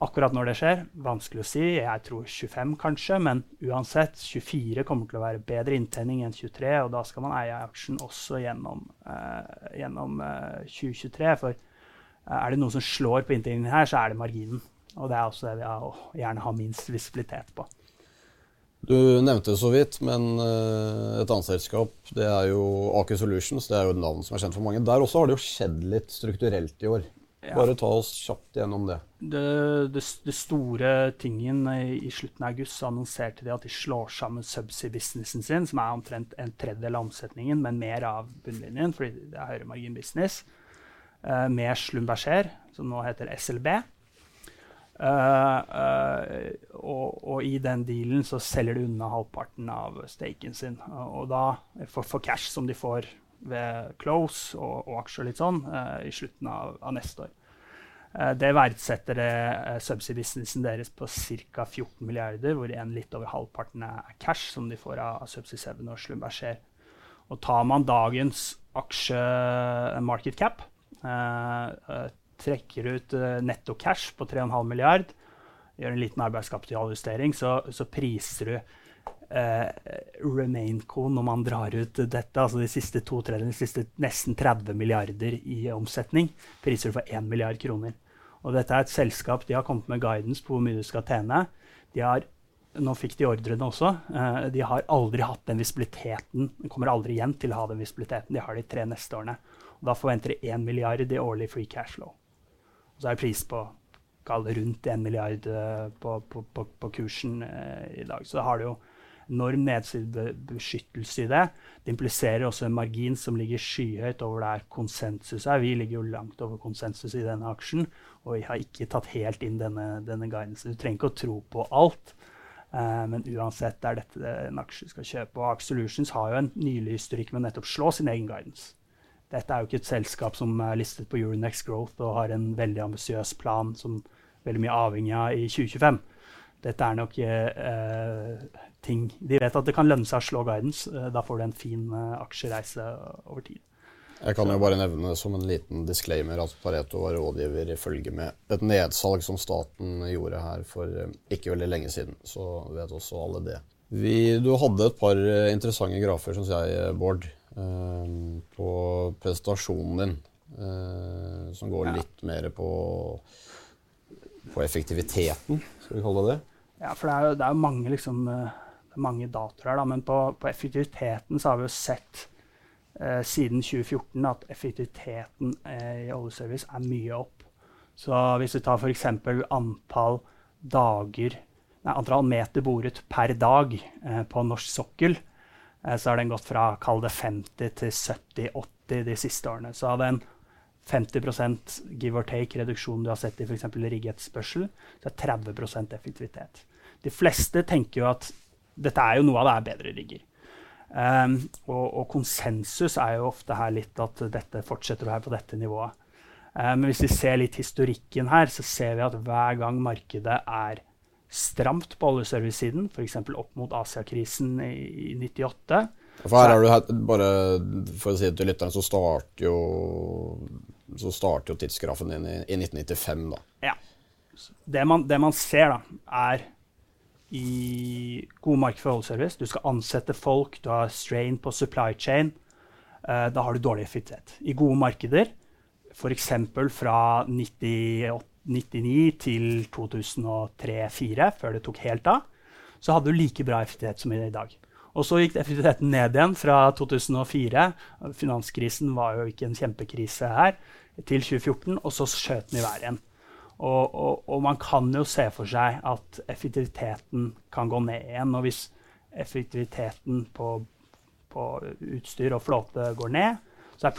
S2: Akkurat når det skjer, vanskelig å si. Jeg tror 25 kanskje, men uansett, 24 kommer til å være bedre inntjening enn 23, og da skal man eie aksjen også gjennom, eh, gjennom eh, 2023. For eh, er det noe som slår på inntjeningen her, så er det marginen. Og det er også det vi har, å gjerne har minst visibilitet på.
S1: Du nevnte det så vidt, men eh, et annet selskap det er jo Aker Solutions. Det er jo et navn som er kjent for mange. Der også har det jo skjedd litt strukturelt i år.
S2: Ja.
S1: Bare ta oss kjapt gjennom det.
S2: Det, det, det store tingen i, i slutten av august annonserte de at de slår sammen subsea-businessen sin, som er omtrent en tredjedel av omsetningen, men mer av bunnlinjen, fordi det er høyere margin business, uh, med Slumberger, som nå heter SLB. Uh, uh, og, og i den dealen så selger de unna halvparten av staken sin. Og, og da, for, for cash som de får ved close og, og aksjer litt sånn, eh, i slutten av, av neste år. Eh, det verdsetter det uh, subsea-businessen deres på ca. 14 milliarder, hvor igjen litt over halvparten er cash som de får av, Subsea 7 og Slumberger. Og tar man dagens aksje-market cap, eh, eh, trekker ut eh, netto cash på 3,5 milliard, gjør en liten arbeidskapitaljustering, så, så priser du eh, Remainco når man drar ut dette, altså de siste to tredjedel, de siste nesten 30 milliarder i omsetning, priser for 1 milliard kroner. Og dette er et selskap de har kommet med guidance på hvor mye du skal tjene. De har, nå fikk de ordrene også. eh, de har aldri hatt den visibiliteten. De kommer aldri igjen til å ha den visibiliteten. De har de tre neste årene. Og da forventer de 1 milliard i årlig free cash flow. Og så er det pris på rundt 1 milliard eh, på, på, på, på kursen eh, i dag. Så da har du jo enorm nedsidebeskyttelse i det. Det impliserer også en margin som ligger skyhøyt over der konsensus er. Vi ligger jo langt over konsensus i denne aksjen, og vi har ikke tatt helt inn denne, denne guidance. Du trenger ikke å tro på alt, eh, men uansett er dette en aksje skal kjøpe. Og Axe Solutions har jo en nylig historikk med å nettopp slå sin egen guidance. Dette er jo ikke et selskap som er listet på Euronext Growth og har en veldig ambisiøs plan som veldig mye avhengig av i 2025. Dette er nok eh, ting De vet at det kan lønne seg å slå guidance. Eh, da får du en fin eh, aksjereise over tid.
S1: Jeg kan jo bare nevne som en liten disclaimer at Pareto var rådgiver i følge med et nedsalg som staten gjorde her for eh, ikke veldig lenge siden. Så vet også alle det. Vi, du hadde et par eh, interessante grafer, syns jeg, eh, Bård, eh, på presentasjonen din. eh, som går litt mer på, på effektiviteten, skal vi kalle det det.
S2: Ja, for det er jo, det er mange, liksom, eh, mange datoer her, da, men på, på effektiviteten så har vi jo sett eh, siden 2014 at effektiviteten eh, i oljeservice er mye opp. Så hvis vi tar f.eks. antall dager nei, antall meter boret per dag eh, på norsk sokkel, eh, så har den gått fra kall det 50 til 70-80 de siste årene. Så av 50% give or take reduksjon du har sett i f.eks. riggetspørsel, så er 30% effektivitet. De fleste tenker jo at dette er jo noe av det er bedre rigger. Um, og, og konsensus er jo ofte her litt at dette fortsetter å være på dette nivået. Eh, Men hvis vi ser litt historikken her, så ser vi at hver gang markedet er stramt på oljeservice-siden, f.eks. opp mot Asiakrisen i, i 98
S1: For her er du hatt, bare for å si det til lytterne, så starter jo så starter jo tidsgrafen din i, i 1995, da.
S2: Ja. Det man, det man ser, da, er i gode marked for oljeservice Du skal ansette folk, du har strain på supply chain. Uh, da har du dårlig effektivitet. I gode markeder, f.eks. fra 98, 99 til 2003-2004, før det tok helt av, så hadde du like bra effektivitet som i dag. Og så gikk effektiviteten ned igjen fra 2004. Finanskrisen var jo ikke en kjempekrise her. Til 2014, og så skjøt den i været igjen. Og, og, og, man kan jo se for seg at effektiviteten kan gå ned igjen. Og hvis effektiviteten på, på utstyr og flåte går ned, så har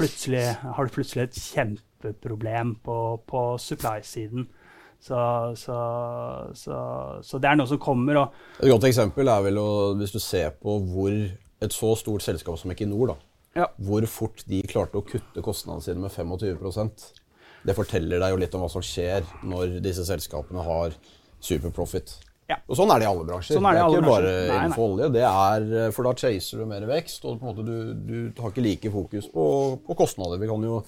S2: du plutselig et kjempeproblem på, på supply-siden. Så, så, så, så, det er noe som kommer.
S1: et godt eksempel er vel å, hvis du ser på hvor et så stort selskap som Equinor, da, ja. hvor fort de klarte å kutte kostnadene sine med 25% Det forteller deg jo litt om hva som skjer når disse selskapene har superprofit. Ja. Og sånn er det i alle bransjer.
S2: Sånn er
S1: det,
S2: det
S1: er ikke bare
S2: nei,
S1: innenfor olje. Det er, for da chaser du mer vekst, og du, du, har ikke like fokus på, på kostnader. Vi kan jo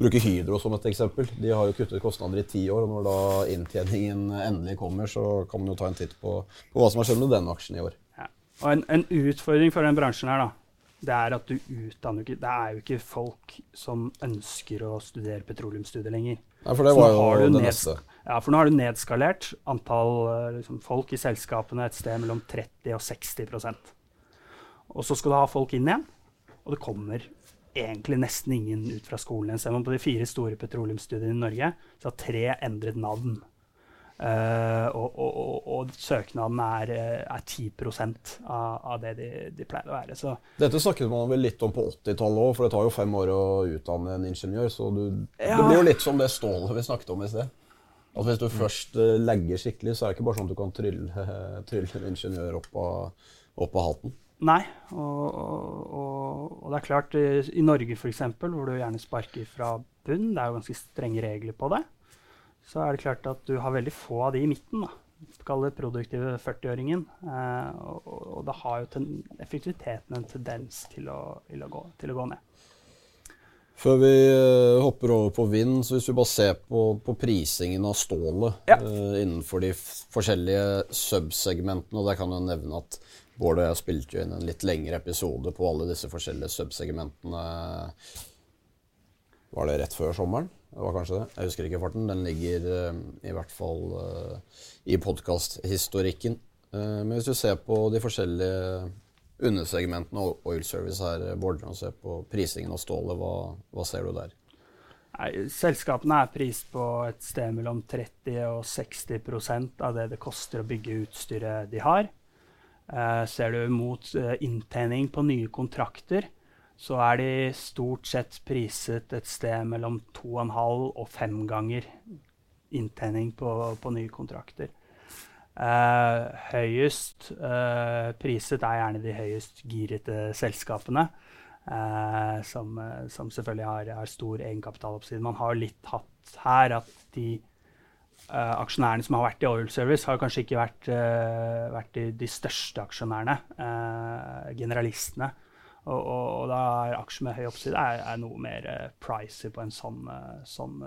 S1: bruke Hydro som et eksempel. De har jo kuttet kostnader i ti år. og Når da inntjeningen endelig kommer, så kan man jo ta en titt på, på hva som har skjedd med den aksjen i år.
S2: Ja. Og en, en, utfordring for den bransjen her, da, det er at du utdanner ikke Det er jo ikke folk som ønsker å studere petroleumsstudier lenger.
S1: Nei, for det var jo det neste.
S2: Ja, for nå har du nedskalert antall eh, liksom, folk i selskapene et sted mellom 30 og 60% Og så skal du ha folk inn igjen, og det kommer egentlig nesten ingen ut fra skolen. Ser man på de fire store petroleumsstudiene i Norge, så har tre endret navn. Uh, og, og, og, og, søknaden er, eh, er 10 av, av det de, de, pleier å være. Så.
S1: Dette snakket man vel litt om på 80-tallet òg, for det tar jo fem år å utdanne en ingeniør. Så du, ja. det blir jo litt som det stålet vi snakket om i sted. At Hvis du først uh, legger skikkelig, så er det ikke bare sånn at du kan trylle, trylle en ingeniør opp av, opp av hatten.
S2: Nei. Og, og, og, det er klart, i, i Norge f.eks., hvor du gjerne sparker fra bunn, det er jo ganske strenge regler på det, så er det klart at du har veldig få av de i midten. da. Kall det produktive 40-åringen. Eh, og, og, da har jo ten, effektiviteten en tendens til å, til å, gå, til å gå, ned.
S1: Før vi uh, hopper over på vind, så hvis vi bare ser på, på prisingen av stålet ja. uh, innenfor de forskjellige subsegmentene, og der kan jeg nevne at Bård og jeg spilte jo inn en litt lengre episode på alle disse forskjellige subsegmentene. Var det rett før sommeren? Det var kanskje det. Jeg husker ikke farten. Den ligger uh, i hvert fall uh, i podkasthistorikken. Uh, men hvis du ser på de forskjellige undersegmentene og oil service her, Bård, og ser på prisingen av stålet, hva, hva ser du der?
S2: Nei, selskapene er prist på et sted mellom 30 og 60% av det det koster å bygge utstyret de har. Uh, ser du mot uh, inntjening på nye kontrakter, så er de stort sett priset et sted mellom 2,5 og 5 ganger inntjening på, på nye kontrakter. Uh, høyest priset er gjerne de høyest girete selskapene, som, som, selvfølgelig har, har stor egenkapitaloppside. Man har litt hatt her at de Uh, aksjonærene som har vært i Oil Service, har kanskje ikke vært, uh, vært de, de, største aksjonærene. Uh, generalistene. Og, og, og, da er aksjer med høy oppside er, er noe mer pricy på en sånn, sånn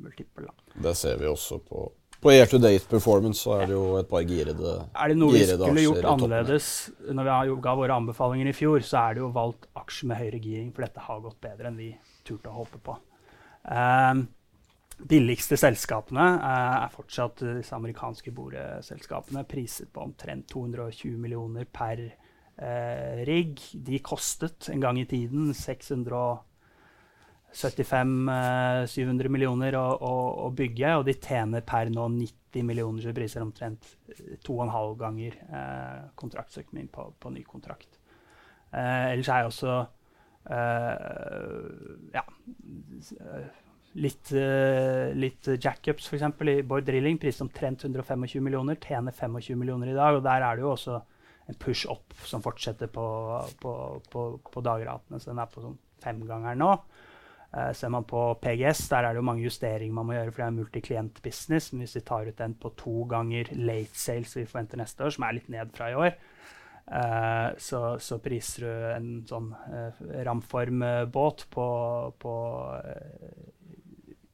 S2: multiple. Da.
S1: Det ser vi også på på year to date performance så er det jo et par girede
S2: Er det noe vi skulle gjort annerledes når vi ga våre anbefalinger i fjor, så er det jo valgt aksjer med høyere giring, for dette har gått bedre enn vi turte å håpe på. Um, billigste selskapene eh, er fortsatt disse amerikanske boreselskapene, priset på omtrent 220 millioner per eh, rigg. De kostet en gang i tiden 675-700 eh, millioner å, å, å, bygge, og de tjener per nå 90 millioner, så de priser omtrent 2,5 ganger eh, kontraktsøkonomien på, på, ny kontrakt. Eh, ellers er også eh, ja, Litt, uh, litt jackups, f.eks. i Bård Drilling, priset omtrent 125 millioner. Tjener 25 millioner i dag. Og der er det jo også en push up som fortsetter på, på, på, på dagratene. Så den er på sånn femgangeren nå. Uh, ser man på PGS, der er det jo mange justeringer man må gjøre, for det er multiklient-business. Men hvis vi tar ut den på to ganger late sales vi forventer neste år, som er litt ned fra i år, Uh, så, så, priser du en sånn uh, ramformbåt på, på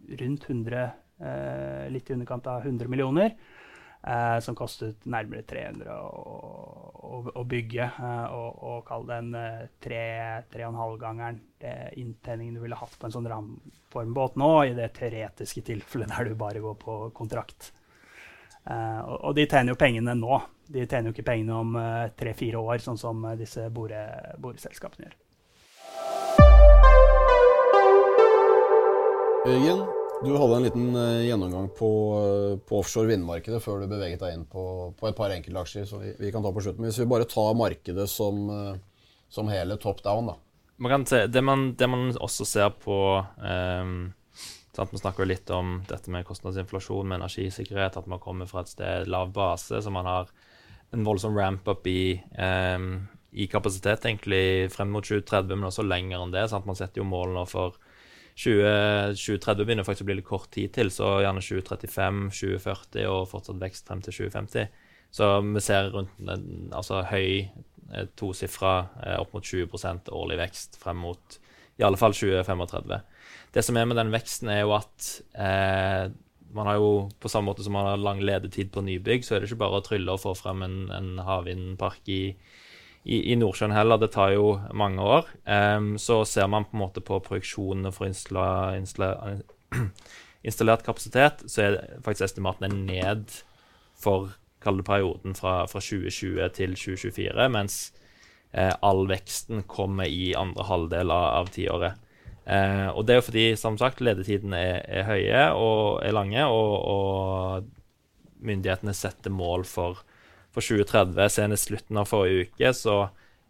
S2: rundt 100 eh, Litt i underkant av 100 millioner. Eh, som kostet nærmere 300 å, å, å bygge. Eh, og, og kall den en eh, 3-3,5-gangeren inntjeningen du ville hatt på en sånn ramformbåt nå, i det teoretiske tilfellet der du bare går på kontrakt. Eh, og, og, de tjener jo pengene nå. De tjener jo ikke pengene om eh, tre-fire år, sånn som eh, disse bore, boreselskapene gjør.
S1: Jørgen, du hadde en liten uh, gjennomgang på, uh, på offshore vindmarkedet før du beveget deg inn på, på et par enkeltaksjer som vi, vi, kan ta på slutten. Hvis vi bare tar markedet som, uh, som hele top down, da.
S4: Man se, det, man, det, man, også ser på um, sant, Vi snakker jo litt om dette med kostnadsinflasjon med energisikkerhet, at man kommer fra et sted lav base, så man har en voldsom ramp-up i, um, i kapasitet egentlig frem mot 2030, men også lenger enn det. Sant? Man setter jo målene for 2030 begynner faktisk å bli litt kort tid til, så gjerne 2035, 2040 og fortsatt vekst frem til 2050. Så vi ser rundt altså høy eh, tosifra eh, opp mot 20% årlig vekst frem mot i alle fall 2035. Det som er med den veksten, er jo at eh, man har jo på samme måte som man har lang ledetid på nybygg, så er det ikke bare å trylle og få frem en, en havvindpark i i, i Nordsjøen heller. Det tar jo mange år. Um, så ser man på en måte på projeksjonene for installa, installa, installert kapasitet, så er faktisk estimatene ned for kalde perioden fra, fra, 2020 til 2024, mens eh, all veksten kommer i andre halvdel av, av tiåret. Eh, og det er jo fordi, som sagt, ledetidene er, er, høye og er lange, og, og myndighetene setter mål for for 2030. Senest slutten av forrige uke så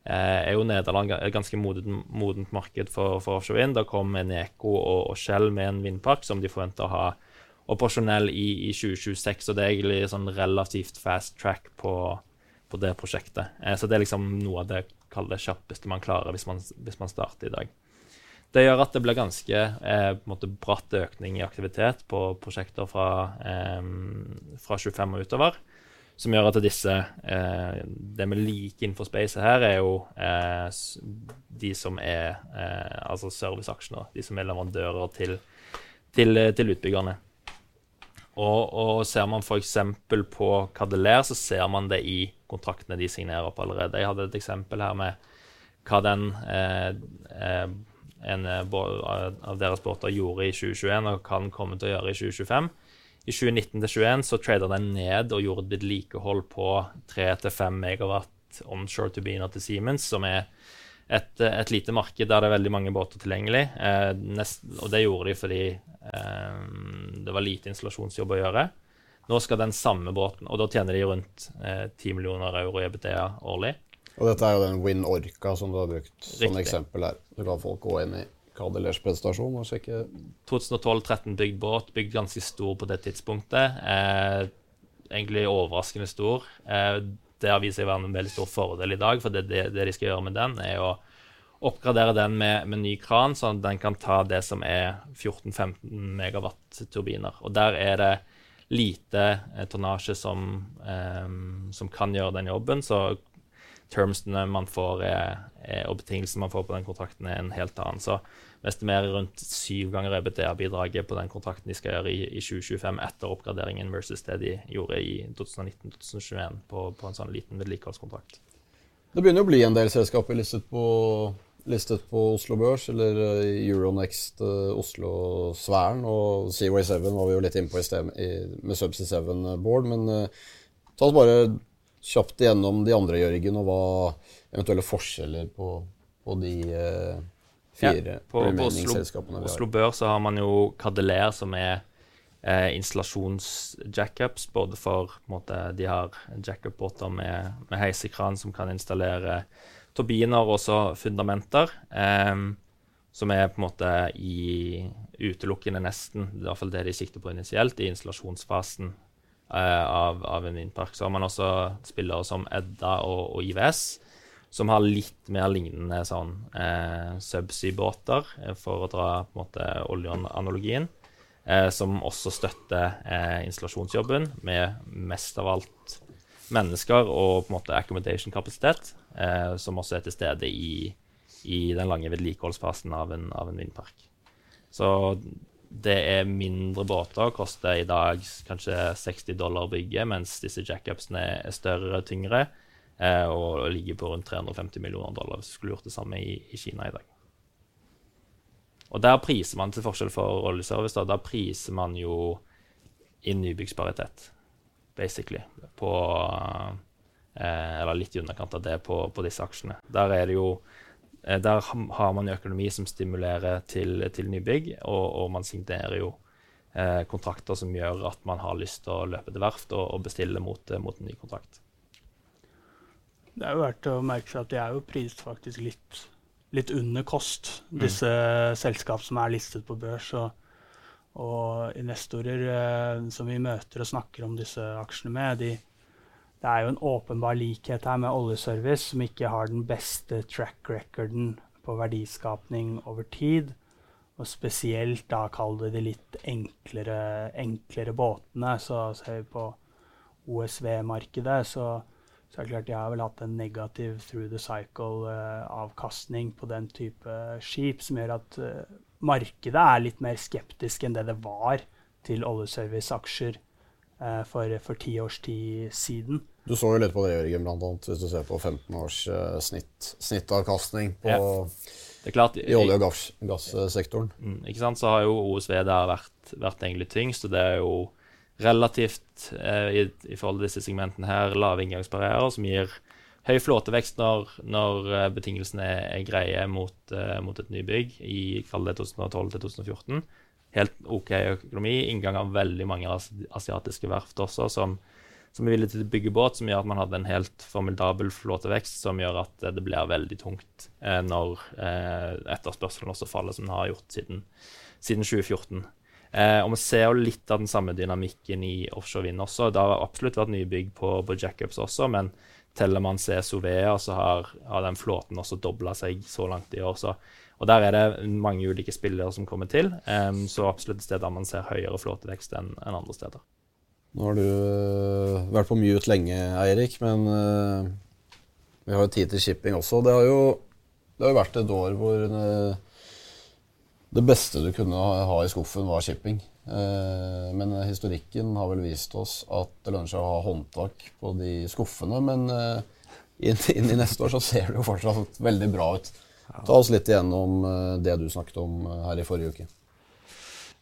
S4: eh, er jo Nederland et ganske modent, modent marked for, for offshore vind. Da kom Eneco og, og, Shell med en vindpark som de forventer å ha operasjonell i, i 2026. Og det er egentlig sånn relativt fast track på, på det prosjektet. Eh, så det er liksom noe av det, det kjappeste man klarer hvis man, hvis man, starter i dag. Det gjør at det blir ganske eh, bratt økning i aktivitet på prosjekter fra, eh, fra 25 og utover som gjør at disse eh, Det vi liker innenfor spacet her, er jo eh, de som er eh, altså serviceaksjene. De som er leverandører til, til, til utbyggerne. Og, og, ser man f.eks. på Cadeler, så ser man det i kontraktene de signerer opp allerede. Jeg hadde et eksempel her med hva den eh, eh, en av deres båter gjorde i 2021, og hva den kommer til å gjøre i 2025. I 2019-2021 så trader den ned og gjorde et vedlikehold på 3-5 megawatt onshore-turbiner til Siemens, som er et, et, lite marked der det er veldig mange båter tilgjengelig. Eh, nest, og det gjorde de fordi eh, det var lite installasjonsjobb å gjøre. Nå skal den samme båten, og da tjener de rundt eh, 10 millioner euro i EBTA årlig.
S1: Og dette er jo den Win Orca som du har brukt som Riktig. eksempel her. Du kan folk gå inn i Kadelers prestasjon og sjekke
S4: 2012-13 bygd båt, bygd ganske stor på det tidspunktet. Eh, egentlig overraskende stor. Eh, det har vist seg å være en veldig stor fordel i dag, for det, det, det, de skal gjøre med den, er å oppgradere den med, med ny kran, sånn at den kan ta det som er 14-15 megawatt-turbiner. Og der er det lite eh, tonnasje som, eh, som, kan gjøre den jobben, så termsene man får er, er, og betingelsene man får på den kontrakten, er en helt annen. Så vi estimerer rundt syv ganger EBTA-bidraget på den kontrakten de skal gjøre i, i 2025 etter oppgraderingen versus det de gjorde i 2019-2021 på, på, en sånn liten vedlikeholdskontrakt.
S1: Det begynner å bli en del selskaper listet på, listet på Oslo Børs, eller eh, Euronext uh, Oslo-sfæren. og Seaway 7 var vi jo litt inne på i sted med Subsea 7 Board. Men uh, ta oss bare kjapt igjennom de andre, Jørgen, og hva eventuelle forskjeller på, på de uh, fire ja,
S4: på, på Oslo, Oslo Bør så har man jo Cadeler, som er eh, installasjonsjackups. Både for måte, De har jackup-båter med, med heisekran som kan installere turbiner og også fundamenter. Eh, som er på en måte i utelukkende nesten, i hvert fall det de sikter på initielt, i installasjonsfasen eh, av, av, en vindpark. Så har man også spillere som Edda og, og IVS som har litt mer lignende sånn eh, subsea-båter, eh, for å dra på en måte oljeanalogien, eh, som også støtter eh, installasjonsjobben med mest av alt mennesker og på en måte accommodation-kapasitet, eh, som også er til stede i, i den lange vedlikeholdsfasen av en, av en vindpark. Så det er mindre båter, koster i dag kanskje 60 dollar bygget, mens disse jackupsene er større, og tyngre, og ligger på rundt 350 millioner dollar hvis du skulle gjort det samme i, i Kina i dag. Og der priser man til forskjell for oljeservice, da, der priser man jo i nybyggsparitet, basically, på eh, Eller litt i underkant av det på, på disse aksjene. Der er det jo Eh, der har man jo økonomi som stimulerer til, til nybygg, og, og, man signerer jo eh, kontrakter som gjør at man har lyst til å løpe til verft og, og bestille mot, eh, mot, en ny kontrakt.
S2: Det er jo verdt å merke seg at de er jo prist faktisk litt, litt under kost, mm. disse mm. selskap som er listet på børs. Og, og investorer eh, som vi møter og snakker om disse aksjene med, de, det er jo en åpenbar likhet her med oljeservice, som ikke har den beste track recorden på verdiskapning over tid. Og spesielt da kall det de litt enklere, enklere båtene. Så ser vi på OSV-markedet, så, så det er klart de har vel hatt en negativ through the cycle-avkastning uh, på den type skip, som gjør at uh, markedet er litt mer skeptisk enn det det var til oljeservice-aksjer Eh, for, for ti års tid siden.
S1: Du så jo litt på det, Jørgen, blant annet, hvis du ser på 15 års uh, snitt, snittavkastning på, ja. klart, i olje- og gass.
S4: Mm, ikke sant, Så har jo OSV der vært, vært egentlig tyngst, og det er jo relativt eh, i, i, forhold til disse segmentene her lave inngangsbarrierer, som gir høy flåtevekst når, når uh, betingelsene er, er greie mot, eh, mot, et nybygg i 2012 2014 helt OK økonomi. Inngang av veldig mange asiatiske verft også, som, som er villige til å bygge båt, som gjør at man hadde en helt formidabel flåtevekst, som gjør at det blir veldig tungt eh, når eh, etterspørselen også faller, som den har gjort siden, siden 2014. Eh, og Vi ser jo litt av den samme dynamikken i offshore vind også. Det har absolutt vært nybygg på, på jackups også, men teller man CSOV, så har, har den flåten også dobla seg så langt i år. Så og Der er det mange ulike spillere som kommer til, eh, så absolutt steder man ser høyere flåtevekst enn en andre steder.
S1: Nå har du uh, vært på mute lenge, Eirik, men uh, vi har jo tid til shipping også. Det har jo, det har jo vært et år hvor uh, det beste du kunne ha i skuffen, var shipping. Men historikken har vel vist oss at det lønner seg å ha håndtak på de skuffene. Men inn, inn i neste år så ser det jo fortsatt veldig bra ut. Ta oss litt igjennom eh, det du snakket om eh, her i forrige uke.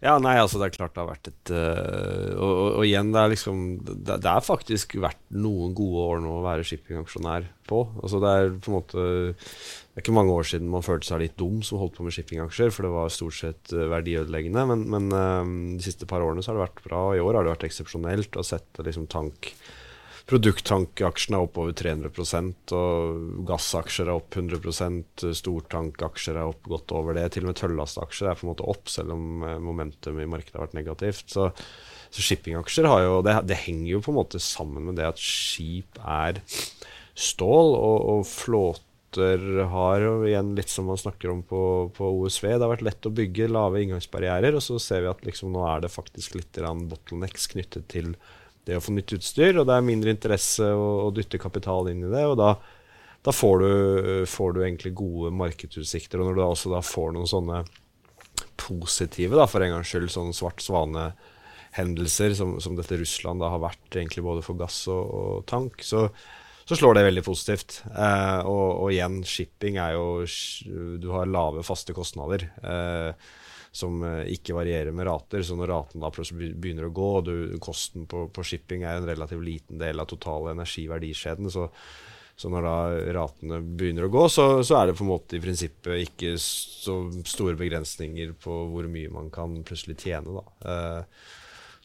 S3: Ja, nei, altså det er klart det har vært et og, og, og, igjen, det er liksom det, det, er faktisk vært noen gode år nå å være shippingaksjonær på. Altså det er på en måte Det er ikke mange år siden man følte seg litt dum som holdt på med shippingaksjer, for det var stort sett verdiødeleggende. Men, men uh, de siste par årene så har det vært bra. og I år har det vært eksepsjonelt å sette liksom tank Produkttankeraksjene er opp over 300 og gassaksjer er opp 100 Stortankaksjer er opp godt over det. Til og med tøllastaksjer er på en måte opp, selv om eh, momentum i markedet har vært negativt. Så, så shippingaksjer har jo det, det, henger jo på en måte sammen med det at skip er stål, og, og flåter har og igjen litt som man snakker om på, på, OSV. Det har vært lett å bygge lave inngangsbarrierer, og så ser vi at liksom nå er det faktisk litt bottlenecks knyttet til det å få nytt utstyr, og det er mindre interesse å, å dytte kapital inn i det. og da, da får, du, får, du, egentlig gode markedsutsikter. Og når du da også da får noen sånne positive, da, for en gangs skyld, sånn svart svane-hendelser som, som, dette Russland da har vært egentlig både for gass og, og tank, så, så, slår det veldig positivt. Eh, og, og, igjen, shipping er jo Du har lave faste kostnader. Eh, som eh, ikke varierer med rater. Så når raten da plutselig begynner å gå, og du, kosten på, på, shipping er en relativt liten del av totale energiverdikjeden, så, så når da ratene begynner å gå, så, så, er det på en måte i prinsippet ikke så store begrensninger på hvor mye man kan plutselig tjene. da. Eh,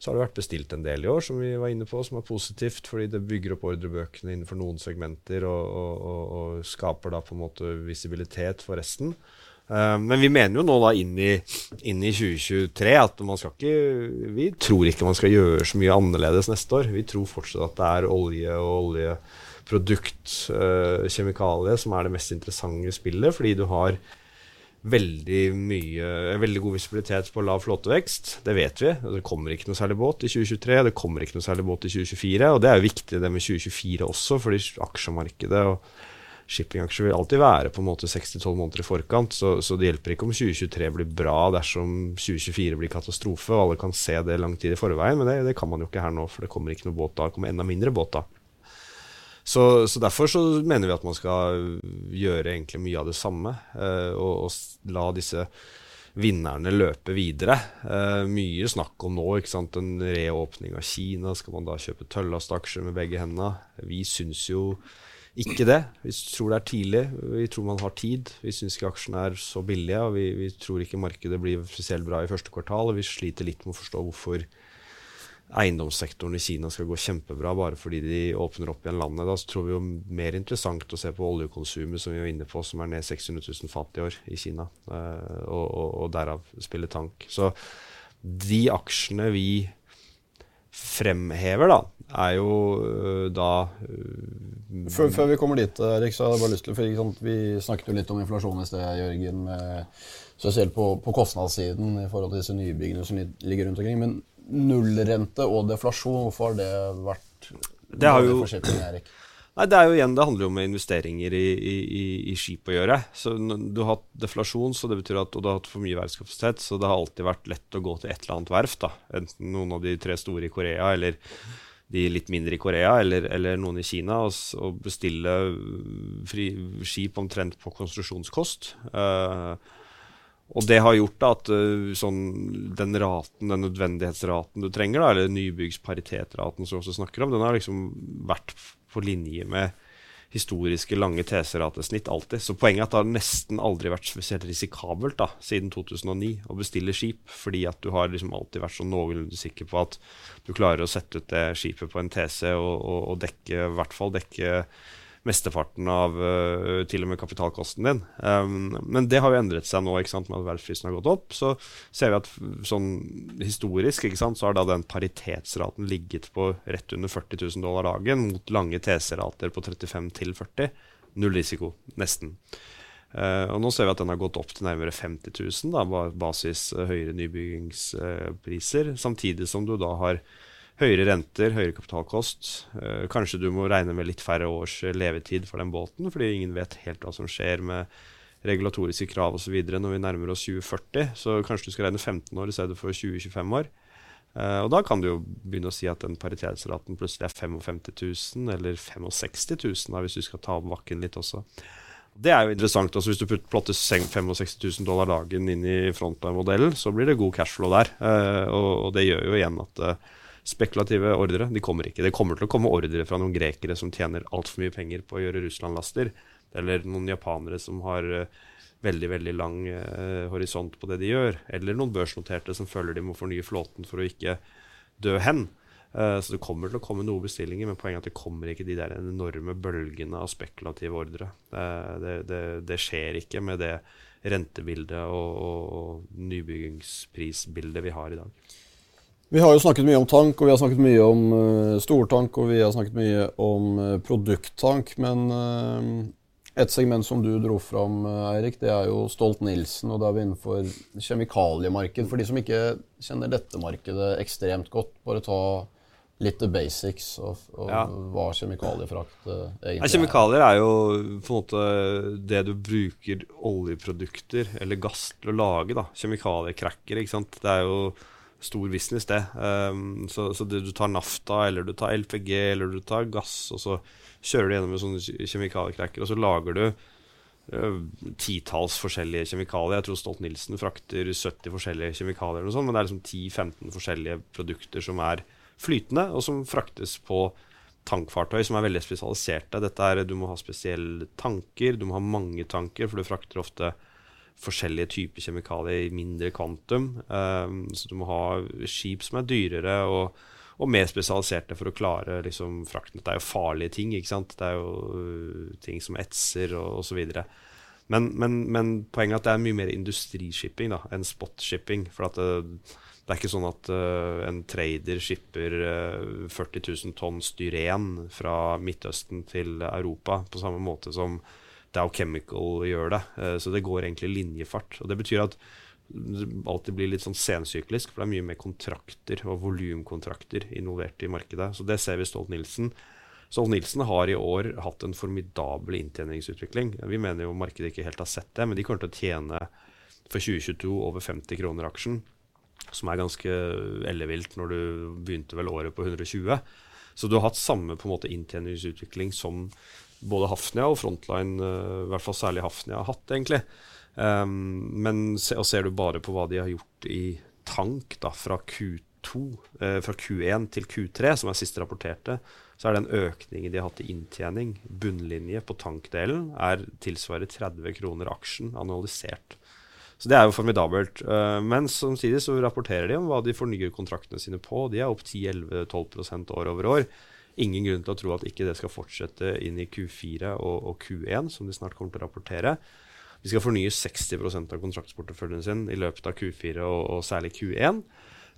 S3: så har det vært bestilt en del i år, som vi var inne på, som er positivt, fordi det bygger opp ordrebøkene innenfor noen segmenter og, og, og, og skaper da på en måte visibilitet for resten. Uh, men vi mener jo nå da inn i, inn i 2023 at man skal ikke Vi tror ikke man skal gjøre så mye annerledes neste år. Vi tror fortsatt at det er olje og oljeprodukt, uh, kjemikalier, som er det mest interessante spillet, fordi du har veldig mye Veldig god visibilitet på lav flåtevekst. Det vet vi. Det kommer ikke noe særlig båt i 2023. Det kommer ikke noe særlig båt i 2024. Og det er jo viktig det med 2024 også, fordi aksjemarkedet og shippingaksjer vil alltid være på en måte 6-12 måneder i forkant, så, så, det hjelper ikke om 2023 blir bra dersom 2024 blir katastrofe. og Alle kan se det lang tid i forveien, men det, det kan man jo ikke her nå, for det kommer ikke noe båt da. Det kommer enda mindre båt da. Så, så, derfor så mener vi at man skal gjøre egentlig mye av det samme, eh, og, og la disse vinnerne løpe videre. Eh, mye snakk om nå, ikke sant? en reåpning av Kina. Skal man da kjøpe tøllaste med begge hendene? Vi syns jo ikke det. Vi tror det er tidlig. Vi tror man har tid. Vi syns ikke aksjene er så billige, og vi, vi, tror ikke markedet blir spesielt bra i første kvartal. og Vi sliter litt med å forstå hvorfor eiendomssektoren i Kina skal gå kjempebra bare fordi de åpner opp igjen landet. Da så tror vi jo mer interessant å se på oljekonsumet som vi var inne på, som er ned 600 000 fat i år i Kina, uh, og, og, og, derav spille tank. Så de aksjene vi fremhever, da, er jo uh, da
S1: uh, før, før, vi kommer dit, Erik, så har jeg bare lyst til for Vi snakket jo litt om inflasjon i sted, Jørgen. Med, spesielt på, på kostnadssiden i forhold til disse nybyggene som ligger rundt omkring. Men nullrente og deflasjon, hvorfor har det vært
S3: det har jo, Nei, Det er jo igjen, det handler jo om investeringer i, i, i skip å gjøre. Så Du har hatt deflasjon, så det betyr at, og du har hatt for mye verftskapasitet, så det har alltid vært lett å gå til et eller annet verft. da. Enten noen av de tre store i Korea, eller de litt mindre i Korea, eller, eller noen i Kina, og, og bestille fri, skip omtrent på konstruksjonskost. Uh, og det har gjort at uh, sånn, den raten, den nødvendighetsraten du trenger, da, eller nybyggsparitetraten som vi også snakker om, den har liksom vært på linje med historiske lange TC-ratesnitt alltid. Så poenget er at det har nesten aldri vært spesielt risikabelt da, siden 2009 å bestille skip, fordi at du har liksom alltid vært sånn noenlunde sikker på at du klarer å sette ut det skipet på en TC og, og, og dekke, i hvert fall dekke mesteparten av uh, til og med kapitalkosten din. Um, men det har jo endret seg nå ikke sant, med at verdensprisen har gått opp. Så ser vi at sånn historisk ikke sant, så har da den paritetsraten ligget på rett under 40 000 dollar dagen mot lange TC-rater på 35 til 40. Null risiko, nesten. Uh, og Nå ser vi at den har gått opp til nærmere 50 000, da, basis uh, høyere nybyggingspriser. samtidig som du da har høyere renter, høyere kapitalkost. Uh, kanskje du må regne med litt færre års eh, levetid for den båten, fordi ingen vet helt hva som skjer med regulatoriske krav osv. når vi nærmer oss 2040. Så kanskje du skal regne 15 år i stedet for 20-25 år. Uh, og da kan du jo begynne å si at den paritetsraten plutselig er 55 000, eller 65 000 da, hvis du skal ta om vakken litt også. Det er jo interessant. altså Hvis du plotter 65 000 dollar dagen inn i frontline-modellen, så blir det god cashflow der. Og, det gjør jo igjen at spekulative ordre. De kommer ikke. Det kommer til å komme ordre fra noen grekere som tjener altfor mye penger på å gjøre Russland-laster, eller noen japanere som har uh, veldig veldig lang eh, horisont på det de gjør, eller noen børsnoterte som føler de må fornye flåten for å ikke dø hen. Eh, så det kommer til å komme noen bestillinger, men poenget er at det kommer ikke de der enorme bølgene av spekulative ordre. Det, det, det, skjer ikke med det rentebildet og, og, og nybyggingsprisbildet vi har i dag.
S1: Vi har jo snakket mye om tank, og vi har snakket mye om uh, stortank, og vi har snakket mye om uh, produkttank. Men uh, et segment som du dro fram, Eirik, det er jo Stolt-Nielsen. Og da er vi innenfor kjemikaliemarked. For de som ikke kjenner dette markedet ekstremt godt, bare ta litt the basics og, og ja. hva kjemikaliefrakt egentlig
S3: ja, Kjemikalier er jo på en måte det du bruker oljeprodukter eller gass til å lage. da. Kjemikaliecracker. ikke sant? Det er jo stor business, det. Um, så, så det, du tar nafta, eller du tar LPG, eller du tar gass, og så kjører du gjennom med sånne kjemikaliekrekker, og så lager du uh, titalls forskjellige kjemikalier. Jeg tror Stolt-Nielsen frakter 70 forskjellige kjemikalier, sånt, men det er liksom 10-15 forskjellige produkter som er flytende, og som fraktes på tankfartøy som er veldig spesialiserte. Dette er, Du må ha spesielle tanker, du må ha mange tanker, for du frakter ofte forskjellige typer kjemikalier i mindre kvantum. Um, så du må ha skip som er dyrere og, og mer spesialiserte for å klare liksom, frakten. Det er jo farlige ting. ikke sant? Det er jo uh, ting som etser og osv. Men, men, men poenget er at det er mye mer industrishipping da, enn spotshipping. For at det, det, er ikke sånn at uh, en trader shipper uh, 40 000 tonn styren fra Midtøsten til Europa på samme måte som Dow Chemical gjør det. Eh, så det går egentlig linjefart. Og Det betyr at det alltid blir litt sånn sensyklisk, for det er mye mer kontrakter og volumkontrakter involvert i markedet. Så det ser vi Stolt-Nielsen. Stolt-Nielsen har i år hatt en formidabel inntjeningsutvikling. Vi mener jo markedet ikke helt har sett det, men de kommer til å tjene for 2022 over 50 kroner aksjen. Som er ganske ellevilt når du begynte vel året på 120. Så du har hatt samme på en måte inntjeningsutvikling som både Hafnia og Frontline, uh, i hvert fall særlig Hafnia, har hatt, egentlig. Um, men se, og ser du bare på hva de har gjort i tank da, fra Q2, uh, fra Q1 til Q3, som er siste rapporterte, så er den økningen de har hatt i inntjening, bunnlinje på tankdelen, er tilsvarer 30 kroner aksjen analysert. Så det er jo formidabelt. Uh, men samtidig så rapporterer de om hva de fornyer kontraktene sine på. De er opp 10-11-12% år over år. Ingen grunn til å tro at ikke det skal fortsette inn i Q4 og, og Q1, som de snart kommer til å rapportere. De skal fornye 60 av kontraktsporteføljen sin i løpet av Q4 og, og særlig Q1.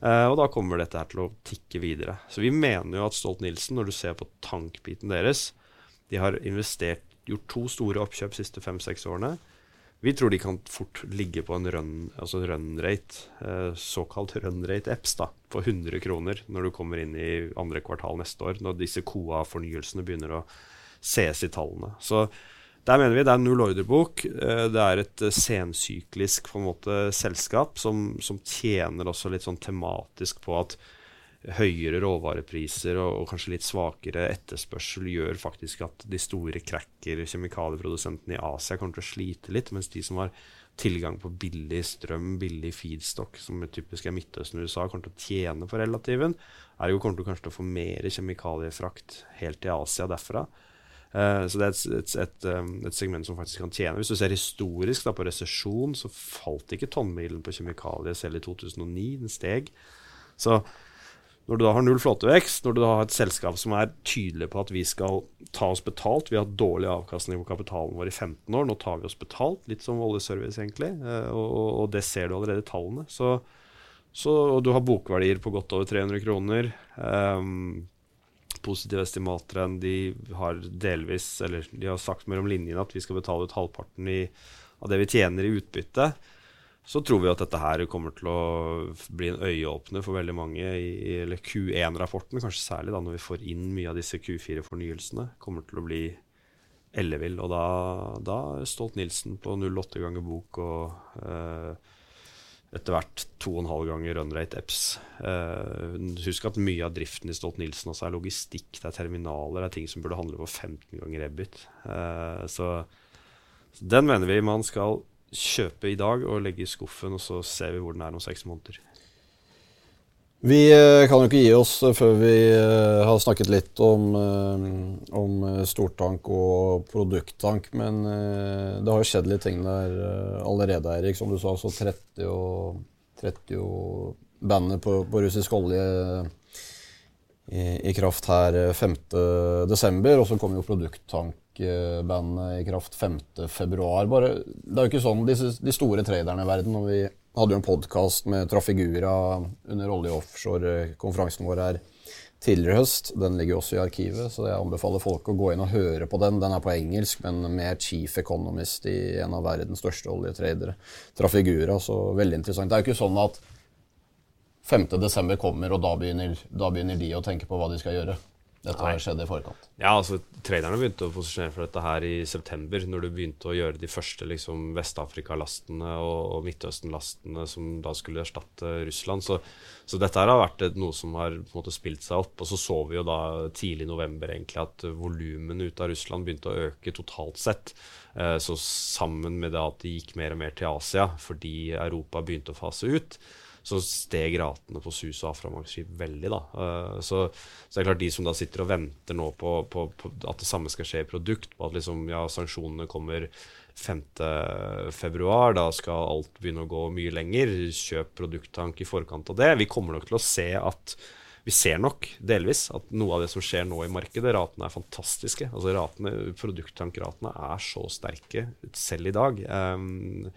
S3: Uh, eh, og da kommer dette her til å tikke videre. Så vi mener jo at Stolt-Nielsen, når du ser på tankbiten deres De har investert, gjort to store oppkjøp de siste fem-seks årene. Vi tror de kan fort ligge på en run, altså run rate, eh, såkalt run rate EPS, da, på 100 kroner når du kommer inn i andre kvartal neste år, når disse KOA-fornyelsene begynner å ses i tallene. Så der mener vi det er null ordrebok. Eh, det er et sensyklisk på en måte selskap som, som tjener også litt sånn tematisk på at høyere råvarepriser og, og, kanskje litt svakere etterspørsel gjør faktisk at de store cracker kjemikalieprodusentene i Asia kommer til å slite litt, mens de som har tilgang på billig strøm, billig feedstock, som er typisk er Midtøsten og USA, kommer til å tjene på relativen. Ergo kommer du kanskje til å få mer kjemikaliefrakt helt til Asia derfra. Uh, så det er et, et, et, um, et, segment som faktisk kan tjene. Hvis du ser historisk da, på resesjon, så falt ikke tonnmilen på kjemikalier selv i 2009. Den steg. Så når du da har null flåtevekst, når du da har et selskap som er tydelig på at vi skal ta oss betalt Vi har hatt dårlig avkastning på kapitalen vår i 15 år, nå tar vi oss betalt. Litt som oljeservice, egentlig. Og, og, og, det ser du allerede i tallene. Så, så, og du har bokverdier på godt over 300 kroner. Um, positive estimater enn de har delvis Eller de har sagt mellom linjene at vi skal betale ut halvparten i, av det vi tjener i utbytte så tror vi at dette her kommer til å bli en øyeåpner for veldig mange i eller Q1-rapporten, kanskje særlig da når vi får inn mye av disse Q4-fornyelsene. Kommer til å bli ellevill. Og da, da er Stolt-Nielsen på 08 ganger bok og eh, etter hvert 2,5 ganger runrate EPS. Eh, husk at mye av driften i Stolt-Nielsen også er logistikk, det er terminaler, det er ting som burde handle på 15 ganger EBIT. Eh, så den mener vi man skal kjøpe i dag og legge i skuffen, og så ser vi hvor den er om seks måneder.
S1: Vi eh, kan jo ikke gi oss før vi eh, har snakket litt om, eh, om stortank og produkttank. Men det har jo skjedd litt ting der allerede, Eirik. Som du sa, så 30 og, 30 og bandet på, på, russisk olje i, i kraft her 5.12. Og så kommer jo produkttank rockbandet i kraft 5.2. Bare, det er jo ikke sånn de, de store traderne i verden og Vi hadde jo en podkast med Trafigura under olje- og offshore-konferansen vår her tidligere høst. Den ligger også i arkivet, så jeg anbefaler folk å gå inn og høre på den. Den er på engelsk, men med chief economist i en av verdens største oljetradere. Trafigura, så veldig interessant. Det er jo ikke sånn at 5.12. kommer, og da begynner, da begynner de å tenke på hva de skal gjøre. Dette har skjedd i forkant?
S3: Ja, altså Traderne begynte å posisjonere for dette her i september, når du begynte å gjøre de første liksom, Vest-Afrika-lastene og, og Midtøsten-lastene som da skulle erstatte Russland. Så, så dette her har vært et, noe som har måte spilt seg opp. Og så så vi jo da tidlig i november egentlig at volumene ut av Russland begynte å øke totalt sett. Eh, så sammen med det at de gikk mer og mer til Asia fordi Europa begynte å fase ut, så steg ratene på sus og aframaxskip veldig. da. Uh, så, så, det er klart de som da sitter og venter nå på, på, på at det samme skal skje i produkt, på at liksom, ja, sanksjonene kommer 5.2, da skal alt begynne å gå mye lenger. Kjøp produkttank i forkant av det. Vi kommer nok til å se at vi ser nok delvis at noe av det som skjer nå i markedet, ratene er fantastiske. Altså ratene, Produkttankratene er så sterke selv i dag. Um,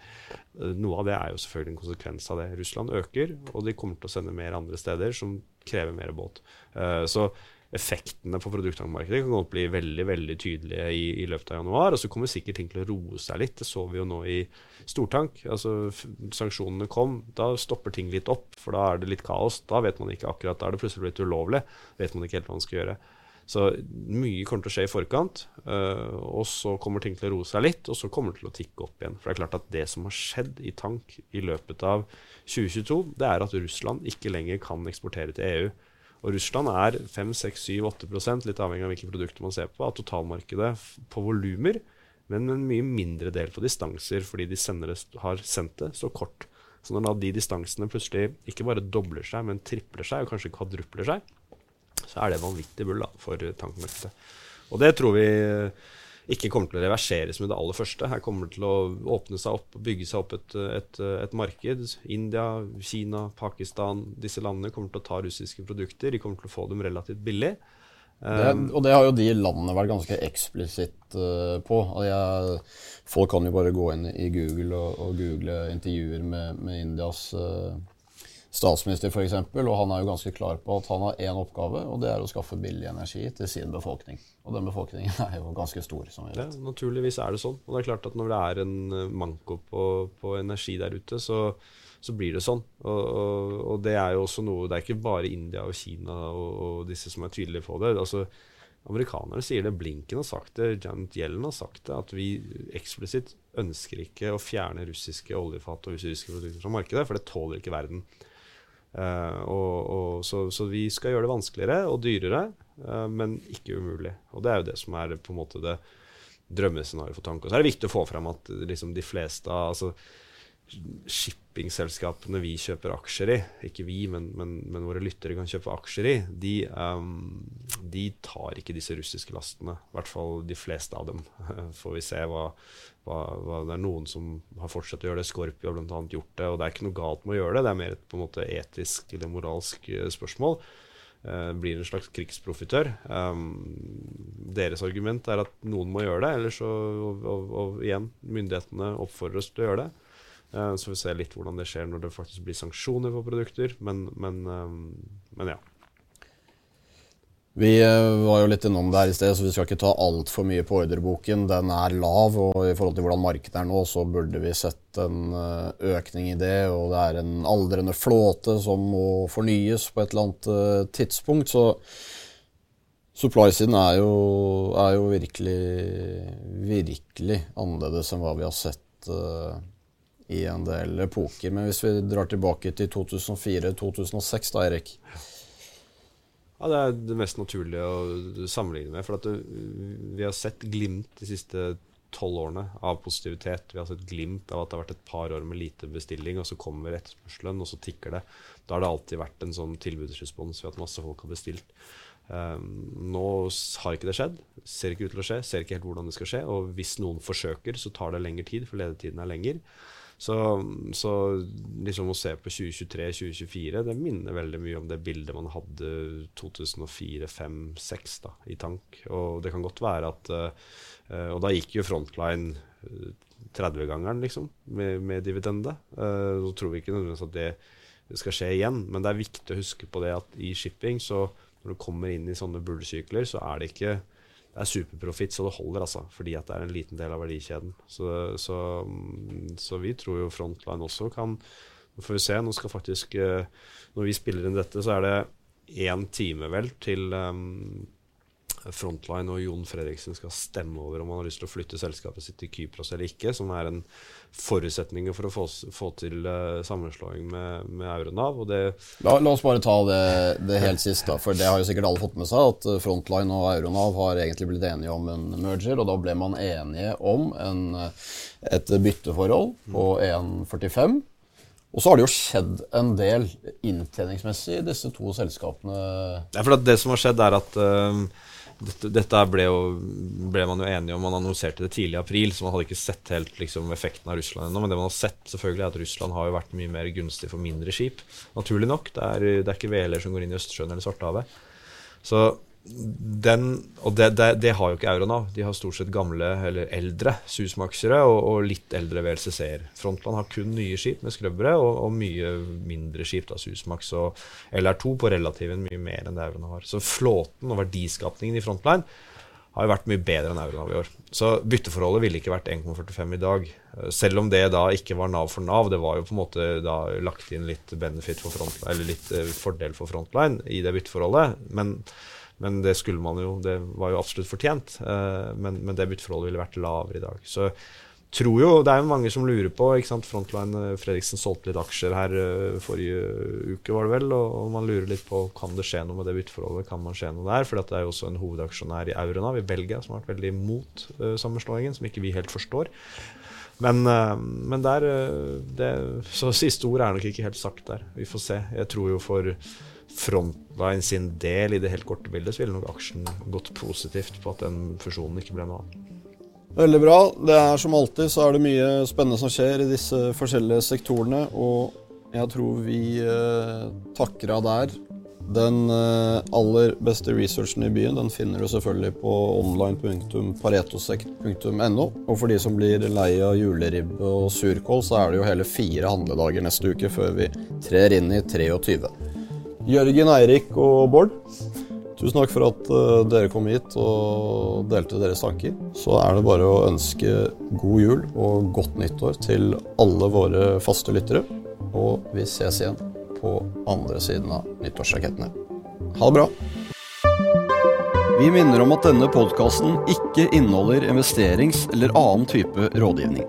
S3: noe av det er jo selvfølgelig en konsekvens av det. Russland øker, og de kommer til å sende mer andre steder som krever mer båt. Uh, så effektene på produkttankmarkedet kan godt bli veldig veldig tydelige i, i, løpet av januar. Og så kommer sikkert ting til å roe seg litt. Det så vi jo nå i stortank. Altså Sanksjonene kom, da stopper ting litt opp, for da er det litt kaos. Da vet man ikke akkurat, da er det plutselig blitt ulovlig. Vet man ikke helt hva man skal gjøre. Så mye kommer til å skje i forkant, uh, og så kommer ting til å roe seg litt, og så kommer det til å tikke opp igjen. For det er klart at det som har skjedd i tank i løpet av 2022, det er at Russland ikke lenger kan eksportere til EU. Og Russland er 5-6-7-8 litt avhengig av hvilke produkter man ser på, av totalmarkedet på volumer, men en mye mindre del på distanser, fordi de det, har sendt det så kort. Så når da de distansene plutselig ikke bare dobler seg, men tripler seg, og kanskje kvadrupler seg, så er det vanvittig bull da, for tankmarkedet. Og det tror vi ikke kommer til å reverseres med det aller første. Her kommer det til å åpne seg opp og bygge seg opp et, et, et, marked. India, Kina, Pakistan, disse landene kommer til å ta russiske produkter. De kommer til å få dem relativt billig.
S1: Det, og det har jo de landene vært ganske eksplisitt uh, på. Jeg, folk kan jo bare gå inn i Google og, og google intervjuer med, med Indias uh, statsminister f.eks., og han er jo ganske klar på at han har én oppgave, og det er å skaffe billig energi til sin befolkning. Og den befolkningen er jo ganske stor. som vi vet.
S3: Ja, naturligvis er det sånn. Og det er klart at når det er en eh, manko på, på energi der ute, så, så blir det sånn. Og, og, og, det er jo også noe Det er ikke bare India og Kina og, og disse som er tydelige på det. altså Amerikanerne sier det, Blinken har sagt det, Janet Yellen har sagt det, at vi eksplisitt ønsker ikke å fjerne russiske oljefat og russiske produkter fra markedet, for det tåler ikke verden. Uh, og, og, så, så, vi skal gjøre det vanskeligere og dyrere, uh, men ikke umulig. Og det er jo det som er på en måte det drømmescenarioet for tanke. Og så er det viktig å få frem at liksom, de fleste altså, shippingselskapene vi kjøper aksjer i, ikke vi, men, men, men våre lyttere kan kjøpe aksjer i, de, um, de, tar ikke disse russiske lastene. I hvert fall de fleste av dem. Får vi se hva, hva, hva, Det er noen som har fortsatt å gjøre det. Scorpio har bl.a. gjort det. Og det er ikke noe galt med å gjøre det, det er mer et på en måte etisk eller moralsk eh, spørsmål. Uh, blir en slags krigsprofitør. Um, deres argument er at noen må gjøre det, ellers og, og, og igjen, myndighetene oppfordrer oss til å gjøre det. Uh, så vi ser litt hvordan det skjer når det faktisk blir sanksjoner på produkter. Men, men, um, men ja.
S1: Vi uh, var jo litt innom det her i sted, så vi skal ikke ta altfor mye på ordreboken. Den er lav, og i forhold til hvordan markedet er nå, så burde vi sett en uh, økning i det. Og det er en aldrende flåte som må fornyes på et eller annet tidspunkt. Så supply-siden er, er, jo virkelig, virkelig annerledes enn hva vi har sett i en del epoker. Men hvis vi drar tilbake til 2004-2006, da, Erik?
S3: Ja, Det er det mest naturlige å sammenligne med. For det, vi har sett glimt de siste tolv årene av positivitet. Vi har sett glimt av at det har vært et par år med lite bestilling, og så kommer etterspørselen, og så tikker det. Da har det alltid vært en sånn tilbudsrespons ved at masse folk har bestilt. Um, nå har ikke det skjedd. Ser ikke ut til å skje. Ser ikke helt hvordan det skal skje. Og hvis noen forsøker, så tar det lengre tid, for ledetiden er lenger. Så, så liksom å se på 2023-2024, det minner veldig mye om det bildet man hadde 2004-2005-2006 i tank. Og det kan godt være at uh, Og da gikk jo Frontline 30-gangeren, liksom, med, med dividende. Uh, tror vi ikke nødvendigvis at det, det skal skje igjen, men det er viktig å huske på det at i shipping, så når du kommer inn i sånne bullsykler, så er det ikke det er superprofitt så det holder, altså. Fordi at det er en liten del av verdikjeden. Så, så, så vi tror jo Frontline også kan Nå får vi se. Nå skal faktisk eh, Når vi spiller inn dette, så er det én time, vel, til um, Frontline og Jon Fredriksen skal stemme over om han har lyst til å flytte selskapet sitt til Kypros eller ikke, som er en forutsetning for å få, få til uh, sammenslåing med, med Euronav. Det
S1: la, la, oss bare ta det, det helt sist, da, for det har jo sikkert alle fått med seg, at Frontline og Euronav har egentlig blitt enige om en merger, og da ble man enige om en, et bytteforhold på 1,45. Og så har det jo skjedd en del inntjeningsmessig i disse to selskapene.
S3: Ja, for Det som har skjedd, er at uh, dette, dette ble, jo, ble, man jo enige om. Man annonserte det tidlig i april, så man hadde ikke sett helt liksom, effekten av Russland ennå. Men det man har sett, selvfølgelig er at Russland har jo vært mye mer gunstig for mindre skip. Naturlig nok. Det er, det er ikke hveler som går inn i Østersjøen eller Svartehavet. Så den, og det, det, det, har jo ikke Euronav. De har stort sett gamle eller eldre Susmaxere og, og, litt eldre VLCC-er. Frontland har kun nye skip med skrøbbere og, og, mye mindre skip, da, Susmax og LR2 på relativen mye mer enn det Euronav har. Så flåten og verdiskapningen i Frontline har jo vært mye bedre enn Euronav i år. Så bytteforholdet ville ikke vært 1,45 i dag. Selv om det da ikke var Nav for Nav. Det var jo på en måte da lagt inn litt benefit for Frontline, eller litt eh, fordel for Frontline i det bytteforholdet. Men Men det skulle man jo, det var jo absolutt fortjent. Uh, men, men, det bytteforholdet ville vært lavere i dag. Så tror jo, Det er jo mange som lurer på. ikke sant, Frontline eh, Fredriksen solgte litt aksjer her uh, forrige uke, var det vel. Og, man lurer litt på kan det skje noe med det bytteforholdet. Kan man skje noe der? For det er jo også en hovedaksjonær i Euronav i Belgia som har vært veldig imot uh, sammenslåingen, som ikke vi helt forstår. Men, uh, men der det, Så siste ord er nok ikke helt sagt der. Vi får se. Jeg tror jo for Frontline sin del i det helt korte bildet, så ville nok aksjen gått positivt på at den fusjonen ikke ble noe av.
S1: Veldig bra. Det er Som alltid så er det mye spennende som skjer i disse forskjellige sektorene. Og jeg tror vi eh, takker av der. Den eh, aller beste researchen i byen den finner du selvfølgelig på online.paretosekt.no. Og for de som blir lei av juleribbe og surkål, så er det jo hele fire handledager neste uke før vi trer inn i 23. Jørgen, Eirik og Bård, tusen takk for at uh, dere kom hit og delte deres tanker. Så er det bare å ønske god jul og godt nyttår til alle våre faste lyttere. Og vi ses igjen på andre siden av nyttårsrakettene. Ha det bra. Vi minner om at denne podkasten ikke inneholder investerings- eller annen type rådgivning.